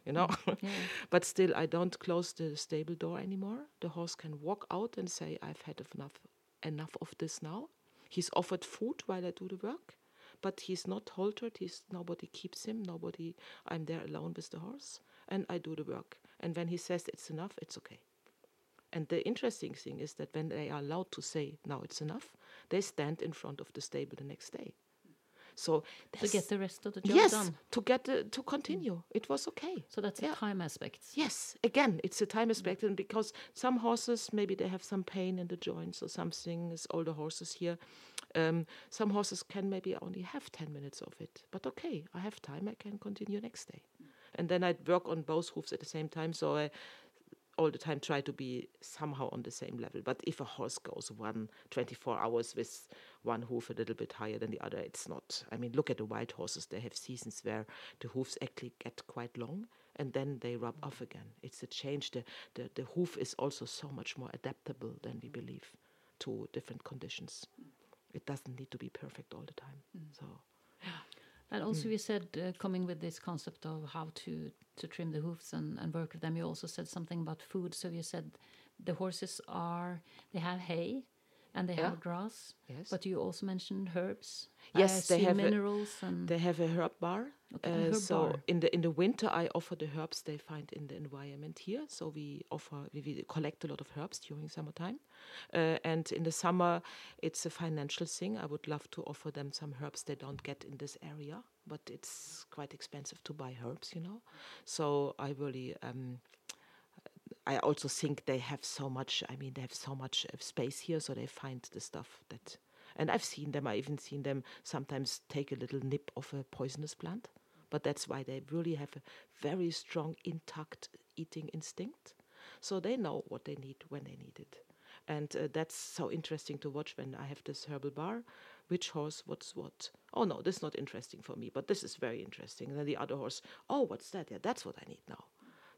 C: you know. Mm-hmm. Yeah. but still, I don't close the stable door anymore. The horse can walk out and say, "I've had enough, enough of this now." He's offered food while I do the work, but he's not haltered. He's nobody keeps him. Nobody. I'm there alone with the horse, and I do the work. And when he says it's enough, it's okay. And the interesting thing is that when they are allowed to say now it's enough, they stand in front of the stable the next day.
A: So to get the rest of the job
C: yes,
A: done.
C: to get the, to continue, mm. it was okay.
A: So that's yeah. a time aspect.
C: Yes, again, it's a time mm. aspect, and because some horses maybe they have some pain in the joints or something. As older horses here, um, some horses can maybe only have ten minutes of it. But okay, I have time. I can continue next day, mm. and then I work on both hoofs at the same time. So I all the time try to be somehow on the same level. But if a horse goes one 24 hours with one hoof a little bit higher than the other, it's not. I mean, look at the white horses. They have seasons where the hoofs actually get quite long and then they rub off again. It's a change. The, the, the hoof is also so much more adaptable than we believe to different conditions. It doesn't need to be perfect all the time. Mm. So.
A: And also, mm. you said uh, coming with this concept of how to to trim the hoofs and, and work with them. You also said something about food. So you said the horses are they have hay and they yeah. have grass. Yes. But you also mentioned herbs.
C: Yes, they have
A: minerals
C: a,
A: and
C: they have a herb bar. Okay, uh, herb so bar. in the in the winter, I offer the herbs they find in the environment here. So we offer we, we collect a lot of herbs during summertime, uh, and in the summer, it's a financial thing. I would love to offer them some herbs they don't get in this area, but it's quite expensive to buy herbs, you know. So I really. Um, I also think they have so much. I mean, they have so much space here, so they find the stuff that. And I've seen them. I even seen them sometimes take a little nip of a poisonous plant, but that's why they really have a very strong, intact eating instinct. So they know what they need when they need it, and uh, that's so interesting to watch when I have this herbal bar. Which horse? What's what? Oh no, this is not interesting for me, but this is very interesting. And then the other horse. Oh, what's that? Yeah, that's what I need now.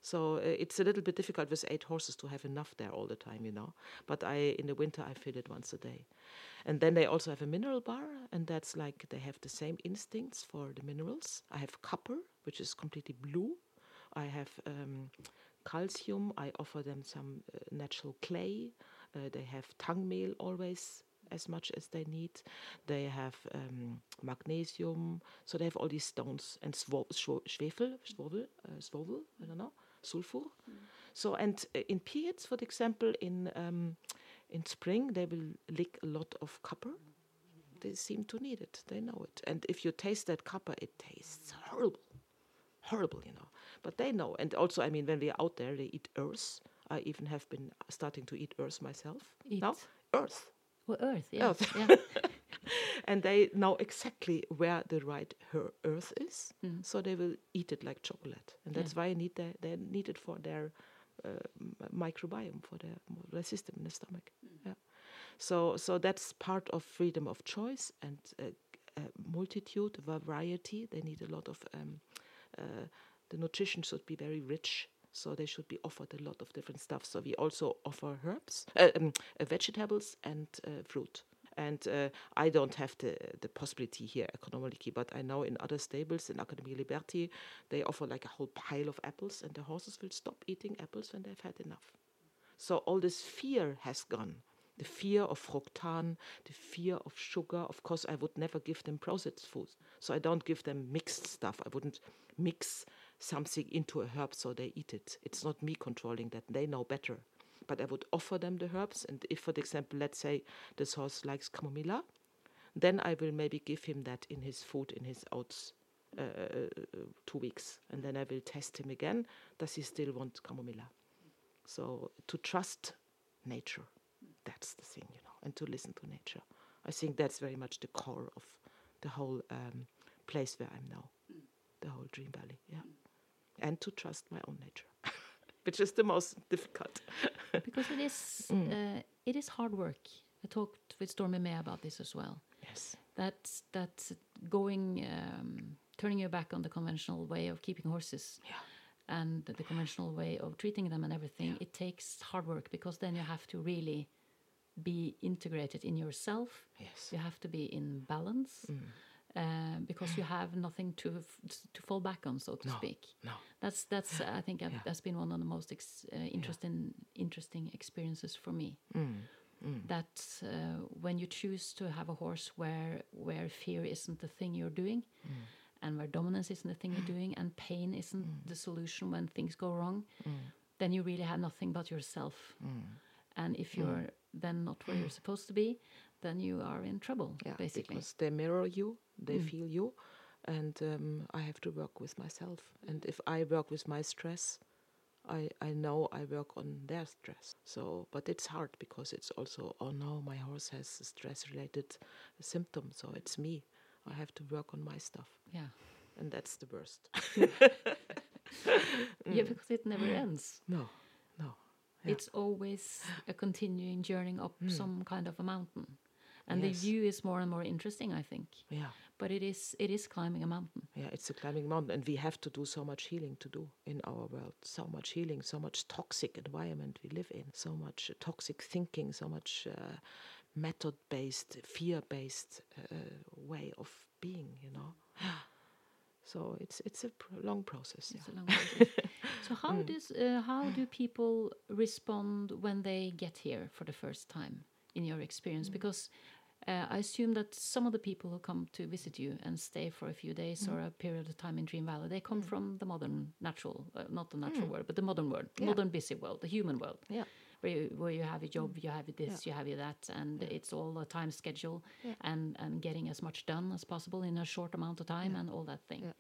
C: So uh, it's a little bit difficult with eight horses to have enough there all the time, you know. But I in the winter I fill it once a day, and then they also have a mineral bar, and that's like they have the same instincts for the minerals. I have copper, which is completely blue. I have um, calcium. I offer them some uh, natural clay. Uh, they have tongue meal always as much as they need. They have um, magnesium, so they have all these stones and swo- schwefel, swovel, uh, I don't know sulfur. Mm. So, and uh, in periods, for example, in um, in spring, they will lick a lot of copper. They seem to need it. They know it. And if you taste that copper, it tastes horrible, horrible, you know. But they know. And also, I mean, when we are out there, they eat earth. I even have been starting to eat earth myself.
A: Eat.
C: Now, earth.
A: Well, earth, yeah. Earth.
C: yeah. and they know exactly where the right her earth is, mm. so they will eat it like chocolate, and that's yeah. why I need the, they need it for their uh, microbiome for their, their system in the stomach. Mm. Yeah, so so that's part of freedom of choice and uh, uh, multitude, variety. They need a lot of um, uh, the nutrition should be very rich so they should be offered a lot of different stuff. So we also offer herbs, uh, um, uh, vegetables, and uh, fruit and uh, I don't have the, the possibility here economically, but I know in other stables in Academia Liberti, they offer like a whole pile of apples, and the horses will stop eating apples when they've had enough. So all this fear has gone. the fear of fructan, the fear of sugar. Of course, I would never give them processed food. So I don't give them mixed stuff. I wouldn't mix something into a herb so they eat it. It's not me controlling that. They know better. But I would offer them the herbs. And if, for example, let's say this horse likes chamomilla, then I will maybe give him that in his food, in his oats, uh, uh two weeks. And then I will test him again. Does he still want chamomilla? So to trust nature, that's the thing, you know, and to listen to nature. I think that's very much the core of the whole um, place where I'm now, the whole Dream Valley, yeah. And to trust my own nature, which is the most difficult.
B: because it is, mm. uh, it is hard work. I talked with Stormy May about this as well.
C: Yes.
B: That's that's going, um, turning your back on the conventional way of keeping horses.
C: Yeah
B: and the conventional way of treating them and everything, yeah. it takes hard work because then you have to really be integrated in yourself.
C: Yes.
B: You have to be in balance. Mm. Uh, because you have nothing to to fall back on, so to
C: no,
B: speak.
C: No.
B: That's that's I think yeah. that's been one of the most ex, uh, interesting yeah. interesting experiences for me.
C: Mm. Mm.
B: That uh, when you choose to have a horse where where fear isn't the thing you're doing, mm and where dominance isn't the thing you're doing and pain isn't mm. the solution when things go wrong,
C: mm.
B: then you really have nothing but yourself.
C: Mm.
B: And if you're then not where you're supposed to be, then you are in trouble,
C: yeah,
B: basically.
C: Because they mirror you, they mm. feel you, and um, I have to work with myself. And if I work with my stress, I, I know I work on their stress. So, but it's hard because it's also, oh no, my horse has a stress related symptom, so it's me. I have to work on my stuff.
B: Yeah.
C: And that's the worst.
B: yeah, because it never ends.
C: No, no.
B: Yeah. It's always a continuing journey up mm. some kind of a mountain. And yes. the view is more and more interesting, I think.
C: Yeah.
B: But it is it is climbing a mountain.
C: Yeah, it's a climbing mountain and we have to do so much healing to do in our world. So much healing, so much toxic environment we live in, so much uh, toxic thinking, so much uh, method based, fear based uh, way of being, you know. so it's it's a pr long process.
B: It's yeah. a long process. so how mm. does uh, how do people respond when they get here for the first time in your experience? Mm. Because uh, I assume that some of the people who come to visit you and stay for a few days mm. or a period of time in Dream Valley, they come mm. from the modern natural, uh, not the natural mm. world, but the modern world, yeah. modern busy world, the human world.
C: Yeah
B: where you, where you have a job, mm. you have this, yeah. you have that, and it's all a time schedule and, and getting as much done as possible in a short amount of time and all that thing.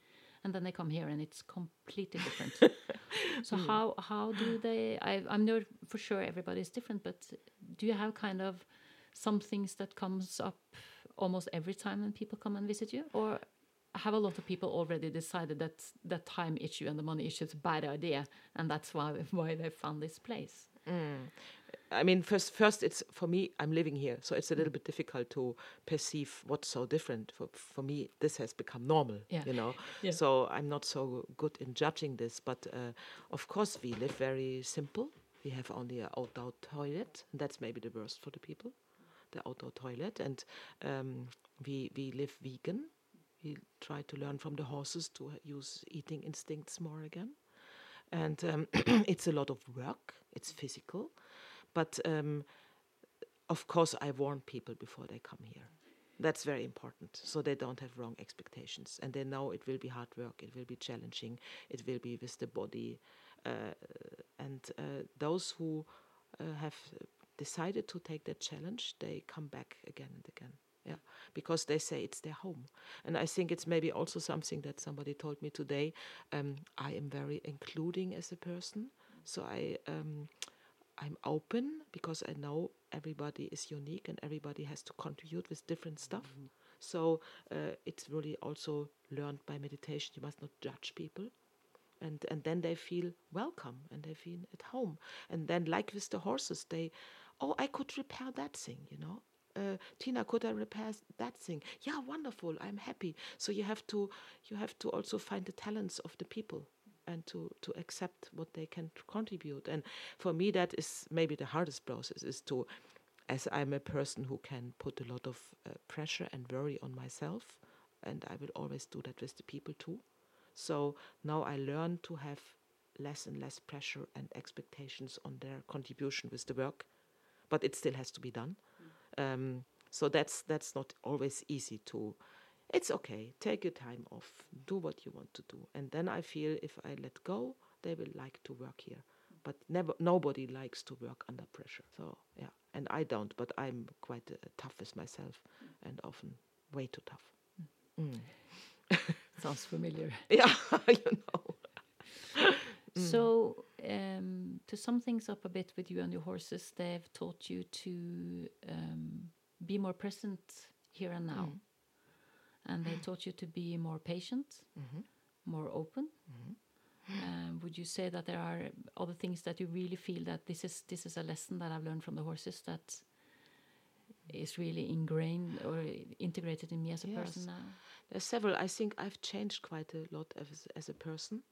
B: And then they come here and it's completely different. so mm. how how do they? I, I'm not for sure everybody is different, but do you have kind of some things that comes up almost every time when people come and visit you, or have a lot of people already decided that the time issue and the money issue is a bad idea, and that's why why they found this place?
C: Mm. I mean, first, first, it's for me. I'm living here, so it's a little bit difficult to perceive what's so different. For for me, this has become normal.
B: Yeah.
C: You know,
B: yeah.
C: so I'm not so good in judging this. But uh, of course, we live very simple. We have only an outdoor toilet. That's maybe the worst for the people, the outdoor toilet. And um, we we live vegan. We try to learn from the horses to use eating instincts more again and um, it's a lot of work. It's physical, but um, of course, I warn people before they come here. That's very important, so they don't have wrong expectations, and they know it will be hard work. It will be challenging. It will be with the body, uh, and uh, those who uh, have decided to take that challenge, they come back again and again. Yeah because they say it's their home. And i think it's maybe also something that somebody told me today um, i am very including as a person. So i um, i'm open because i know everybody is unique and everybody has to contribute with different stuff. Mm-hmm. so uh, it's really also learned by meditation. You must not judge people. And and then they feel welcome and they feel at home. And then like with the horses they oh i could repair that thing you know uh, Tina, could I repair that thing? Yeah, wonderful. I'm happy. So you have to you have to also find the talents of the people and to to accept what they can contribute. And for me, that is maybe the hardest process is to, as I'm a person who can put a lot of uh, pressure and worry on myself, and I will always do that with the people too. So now I learn to have less and less pressure and expectations on their contribution with the work but it still has to be done. Um, so that's that's not always easy to. It's okay. Take your time off. Do what you want to do, and then I feel if I let go, they will like to work here. But never, nobody likes to work under pressure. So yeah, and I don't. But I'm quite uh, tough with myself, and often way too tough. Mm.
A: Sounds familiar.
C: Yeah, you know.
A: So, um, to sum things up a bit with you and your horses, they've taught you to um, be more present here and now. And they taught you to be more patient, more open. Um, would you say that there are other things that you really feel that this is this is a lesson that I've learned from the horses that is really ingrained or integrated in me as a
C: Yes.
A: person now?
C: There's several. I think I've changed quite a lot as, as a person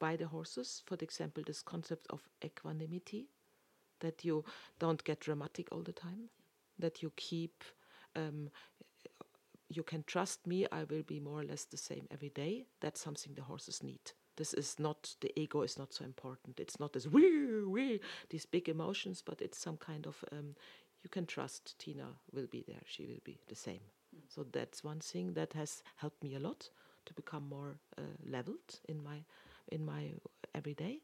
C: by the horses. For example, this concept of equanimity, that you don't get dramatic all the time, that you keep, um, you can trust me, I will be more or less the same every day. That's something the horses need. This is not, the ego is not so important. It's not this wee, wee, these big emotions, but it's some kind of, um, you can trust Tina will be there. She will be the same. So that's one thing that has helped me a lot to become more uh, leveled in my in my everyday.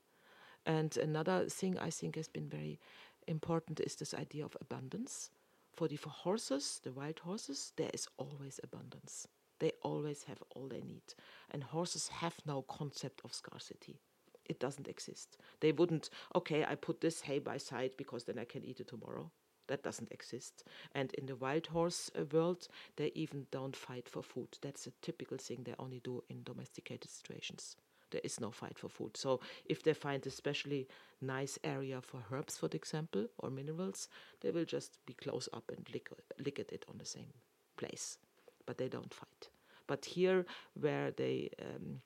C: And another thing I think has been very important is this idea of abundance. For the for horses, the wild horses, there is always abundance. They always have all they need. And horses have no concept of scarcity. It doesn't exist. They wouldn't, okay, I put this hay by side because then I can eat it tomorrow. That doesn't exist. And in the wild horse uh, world, they even don't fight for food. That's a typical thing they only do in domesticated situations. There is no fight for food. So if they find especially nice area for herbs, for example, or minerals, they will just be close up and lick, lick at it on the same place. But they don't fight. But here, where they um,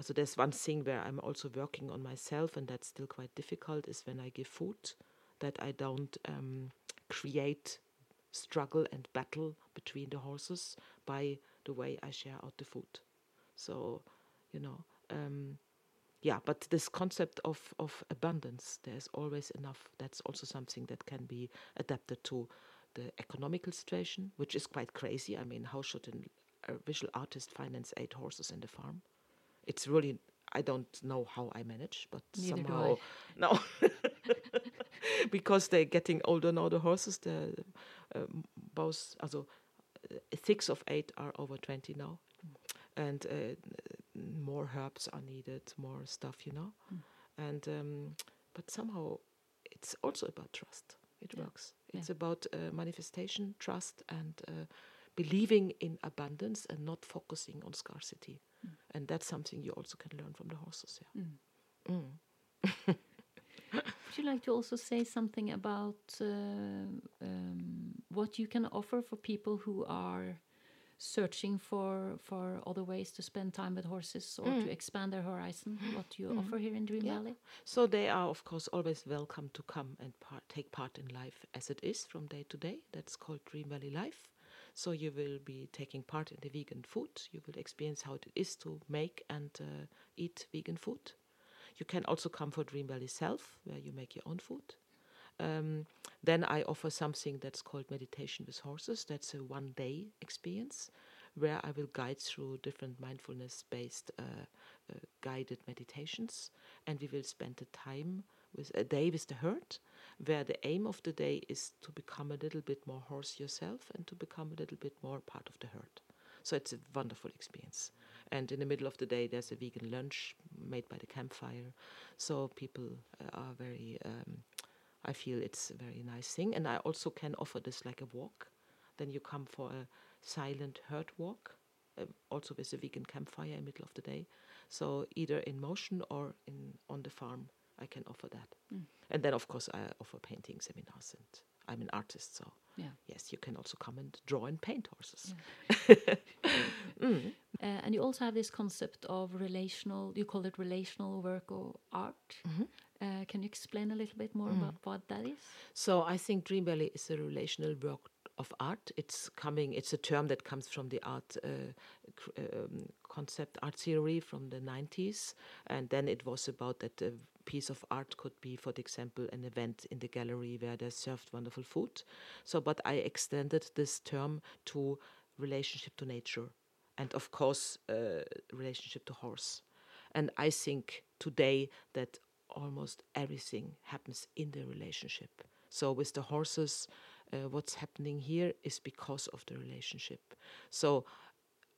C: so there's one thing where I'm also working on myself, and that's still quite difficult, is when I give food, that I don't um, create struggle and battle between the horses by the way I share out the food. So, you know, um, yeah, but this concept of, of abundance, there's always enough. That's also something that can be adapted to the economical situation, which is quite crazy. I mean, how should an, a visual artist finance eight horses in the farm? It's really, I don't know how I manage, but
A: Neither
C: somehow, no. because they're getting older now, the horses, the um, both, also, uh, six of eight are over 20 now. And uh, more herbs are needed, more stuff, you know. And um, but somehow it's also about trust. It
A: Yeah.
C: works. It's about uh, manifestation, trust, and uh, believing in abundance and not focusing on scarcity. And that's something you also can learn from the horses. Yeah. Mm.
A: Would you like to also say something about uh, um, what you can offer for people who are searching for for other ways to spend time with horses or to mm. expand their horizon? Mm-hmm. What do you mm-hmm. offer here in Dream
C: Yeah.
A: Valley?
C: So they are, of course, always welcome to come and part, take part in life as it is from day to day. That's called Dream Valley Life. So you will be taking part in the vegan food. You will experience how it is to make and uh, eat vegan food. You can also come for Dream Valley Self, where you make your own food. Um, then I offer something that's called Meditation with Horses. That's a one day experience where I will guide through different mindfulness based uh, uh, guided meditations. And we will spend the time with a day with the herd, where the aim of the day is to become a little bit more horse yourself and to become a little bit more part of the herd. So it's a wonderful experience. And in the middle of the day, there's a vegan lunch made by the campfire. So people uh, are very, um, I feel it's a very nice thing. And I also can offer this like a walk. Then you come for a silent herd walk, uh, also with a vegan campfire in the middle of the day. So either in motion or in on the farm, I can offer that. And then, of course, I offer painting seminars, and I'm an artist, so
A: Yeah.
C: yes, you can also come and draw and paint horses.
A: Uh, and you also have this concept of relational, you call it relational work or art. Uh, can you explain a little bit more about what that is?
C: So I think Dream Valley is a relational work of art. It's coming. It's a term that comes from the art uh, um, concept, art theory from the 90s, and then it was about that the piece of art could be, for example, an event in the gallery where they served wonderful food. So, but I extended this term to relationship to nature, and of course, uh, relationship to horse. And I think today that almost everything happens in the relationship. So with the horses, uh, what's happening here is because of the relationship. So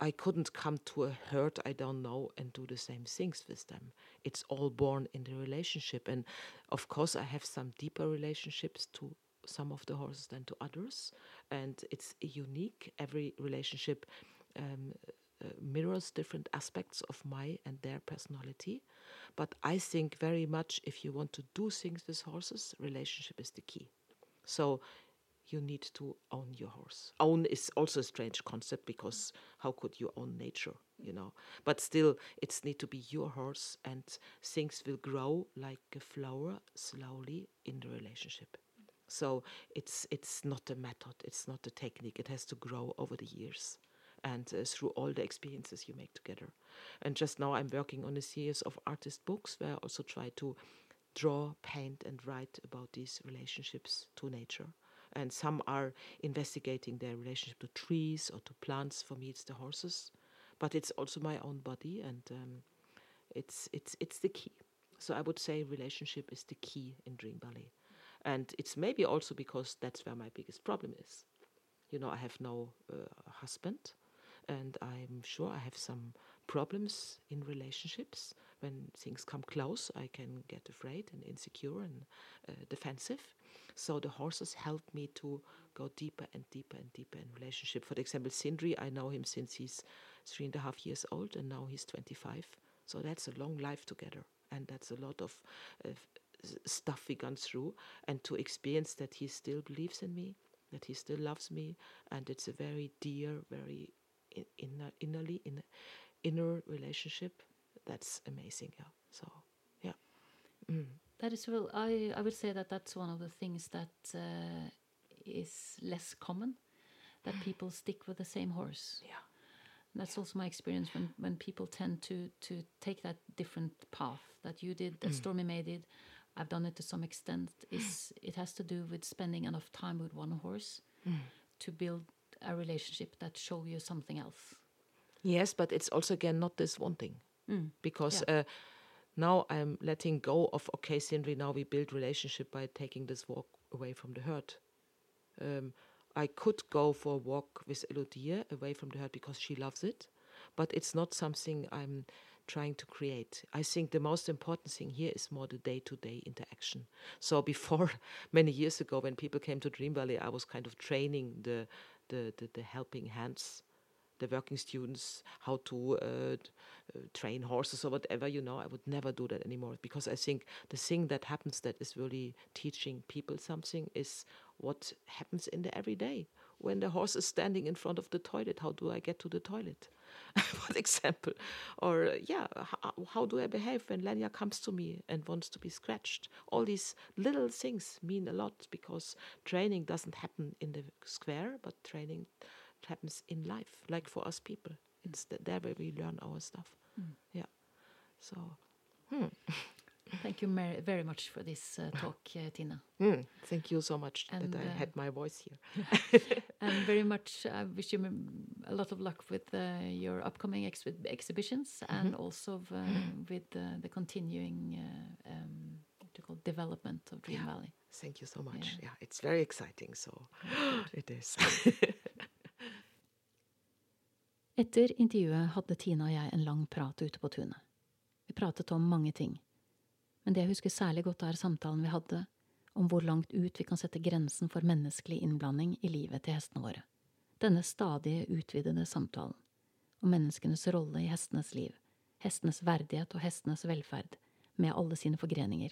C: I couldn't come to a herd I don't know and do the same things with them. It's all born in the relationship. And of course, I have some deeper relationships to some of the horses than to others. And it's unique. Every relationship um, uh, mirrors different aspects of my and their personality. But I think very much if you want to do things with horses, relationship is the key. So you need to own your horse. Own is also a strange concept because how could you own nature, you know? But still, it's need to be your horse, and things will grow like a flower slowly in the relationship. So it's it's not a method, it's not a technique. It has to grow over the years and uh, through all the experiences you make together. And just now, I'm working on a series of artist books where I also try to draw, paint, and write about these relationships to nature and some are investigating their relationship to trees or to plants. For me, it's the horses, but it's also my own body, and um, it's it's it's the key. So I would say relationship is the key in Dream Valley, and it's maybe also because that's where my biggest problem is. You know, I have no uh, husband, and I'm sure I have some problems in relationships. When things come close, I can get afraid and insecure and uh, defensive. So the horses help me to go deeper and deeper and deeper in relationship. For example, Sindri, I know him since he's three and a half years old, and now he's 25. So that's a long life together, and that's a lot of uh, stuff we gone through. And to experience that he still believes in me, that he still loves me, and it's a very dear, very inner, innerly in, inner relationship. That's amazing. Yeah. So, yeah.
A: Mm. That is well. I I would say that that's one of the things that uh, is less common. That mm. people stick with the same horse.
C: Yeah.
A: That's yeah. also my experience when, when people tend to to take that different path that you did, that mm. Stormy May did. I've done it to some extent. Is it has to do with spending enough time with one horse mm. to build a relationship that show you something else.
C: Yes, but it's also again not this one thing, mm. because. Yeah. Uh, now I'm letting go of okay, Sindri. Now we build relationship by taking this walk away from the herd. Um, I could go for a walk with Elodie away from the herd because she loves it, but it's not something I'm trying to create. I think the most important thing here is more the day to day interaction. So before many years ago, when people came to Dream Valley, I was kind of training the the, the, the helping hands the working students how to uh, uh, train horses or whatever you know i would never do that anymore because i think the thing that happens that is really teaching people something is what happens in the everyday. When the horse is standing in front of the toilet how do i get to the toilet? For example. Or uh, yeah how, how, do i behave when lenya comes to me and wants to be scratched? All these little things mean a lot because training doesn't happen in the square but training happens in life, like for us people. It's there where we learn our stuff. Mm. Yeah. So. Hmm.
A: Thank you very much for this uh, talk, uh, Tina.
C: Mm, thank you so much and, that I uh, had my voice
A: here. and very much, I wish you a lot of luck with uh, your upcoming ex exhibitions mm -hmm. and also with the continuing uh, um, development of Dream
C: yeah.
A: Valley.
C: Thank you so much. Yeah, yeah it's very exciting. So it is.
A: Etter intervjuet hadde Tina og jeg en lang prat ute på tunet. Vi pratet om mange ting, men det jeg husker særlig godt, er samtalen vi hadde om hvor langt ut vi kan sette grensen for menneskelig innblanding i livet til hestene våre. Denne stadig utvidede samtalen om menneskenes rolle i hestenes liv, hestenes verdighet og hestenes velferd, med alle sine forgreninger,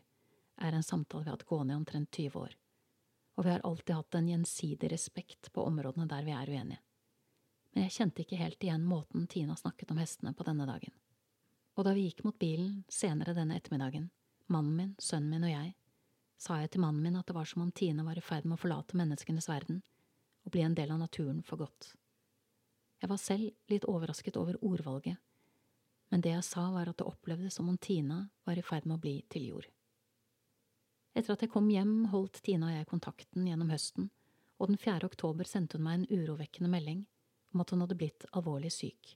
A: er en samtale vi har hatt gående i omtrent 20 år, og vi har alltid hatt en gjensidig respekt på områdene der vi er uenige men jeg kjente ikke helt igjen måten Tina snakket om hestene på denne dagen. Og da vi gikk mot bilen senere denne ettermiddagen, mannen min, sønnen min og jeg, sa jeg til mannen min at det var som om Tina var i ferd med å forlate menneskenes verden og bli en del av naturen for godt. Jeg var selv litt overrasket over ordvalget, men det jeg sa var at det opplevdes som om Tina var i ferd med å bli til jord. Etter at jeg kom hjem, holdt Tina og jeg kontakten gjennom høsten, og den 4. oktober sendte hun meg en urovekkende melding om at hun hadde blitt alvorlig syk.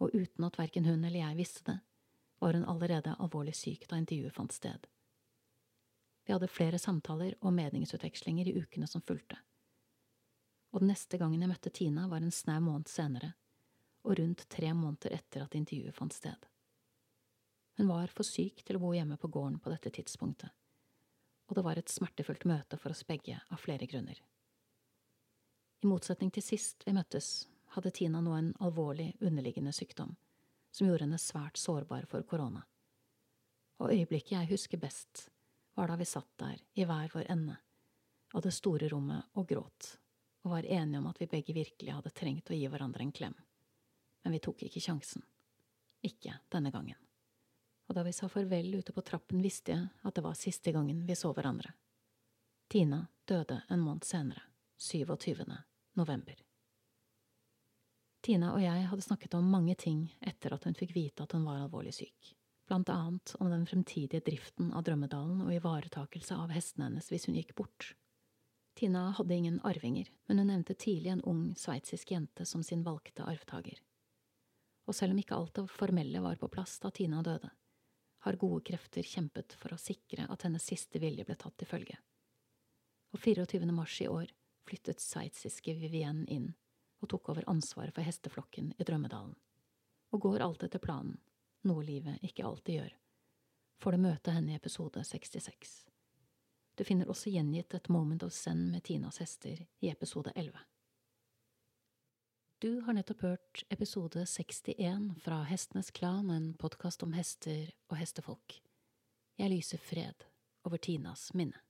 A: Og uten at verken hun eller jeg visste det, var hun allerede alvorlig syk da intervjuet fant sted. Vi hadde flere samtaler og meningsutvekslinger i ukene som fulgte. Og den neste gangen jeg møtte Tina, var en snau måned senere, og rundt tre måneder etter at intervjuet fant sted. Hun var for syk til å bo hjemme på gården på dette tidspunktet, og det var et smertefullt møte for oss begge av flere grunner. I motsetning til sist vi møttes, hadde Tina nå en alvorlig underliggende sykdom som gjorde henne svært sårbar for korona. Og øyeblikket jeg husker best, var da vi satt der i hver vår ende av det store rommet og gråt, og var enige om at vi begge virkelig hadde trengt å gi hverandre en klem. Men vi tok ikke sjansen. Ikke denne gangen. Og da vi sa farvel ute på trappen, visste jeg at det var siste gangen vi så hverandre. Tina døde en måned senere, 27. november. Tina og jeg hadde snakket om mange ting etter at hun fikk vite at hun var alvorlig syk, blant annet om den fremtidige driften av Drømmedalen og ivaretakelse av hestene hennes hvis hun gikk bort. Tina hadde ingen arvinger, men hun nevnte tidlig en ung sveitsisk jente som sin valgte arvtaker. Og selv om ikke alt det formelle var på plass da Tina døde, har gode krefter kjempet for å sikre at hennes siste vilje ble tatt til følge. Og 24. mars i år flyttet sveitsiske Vivienne inn og tok over ansvaret for hesteflokken i Drømmedalen. Og går alt etter planen, noe livet ikke alltid gjør, får du møte henne i episode 66. Du finner også gjengitt et Moment of Zen med Tinas hester i episode 11. Du har nettopp hørt episode 61 fra Hestenes Klan, en podkast om hester og hestefolk. Jeg lyser fred over Tinas minne.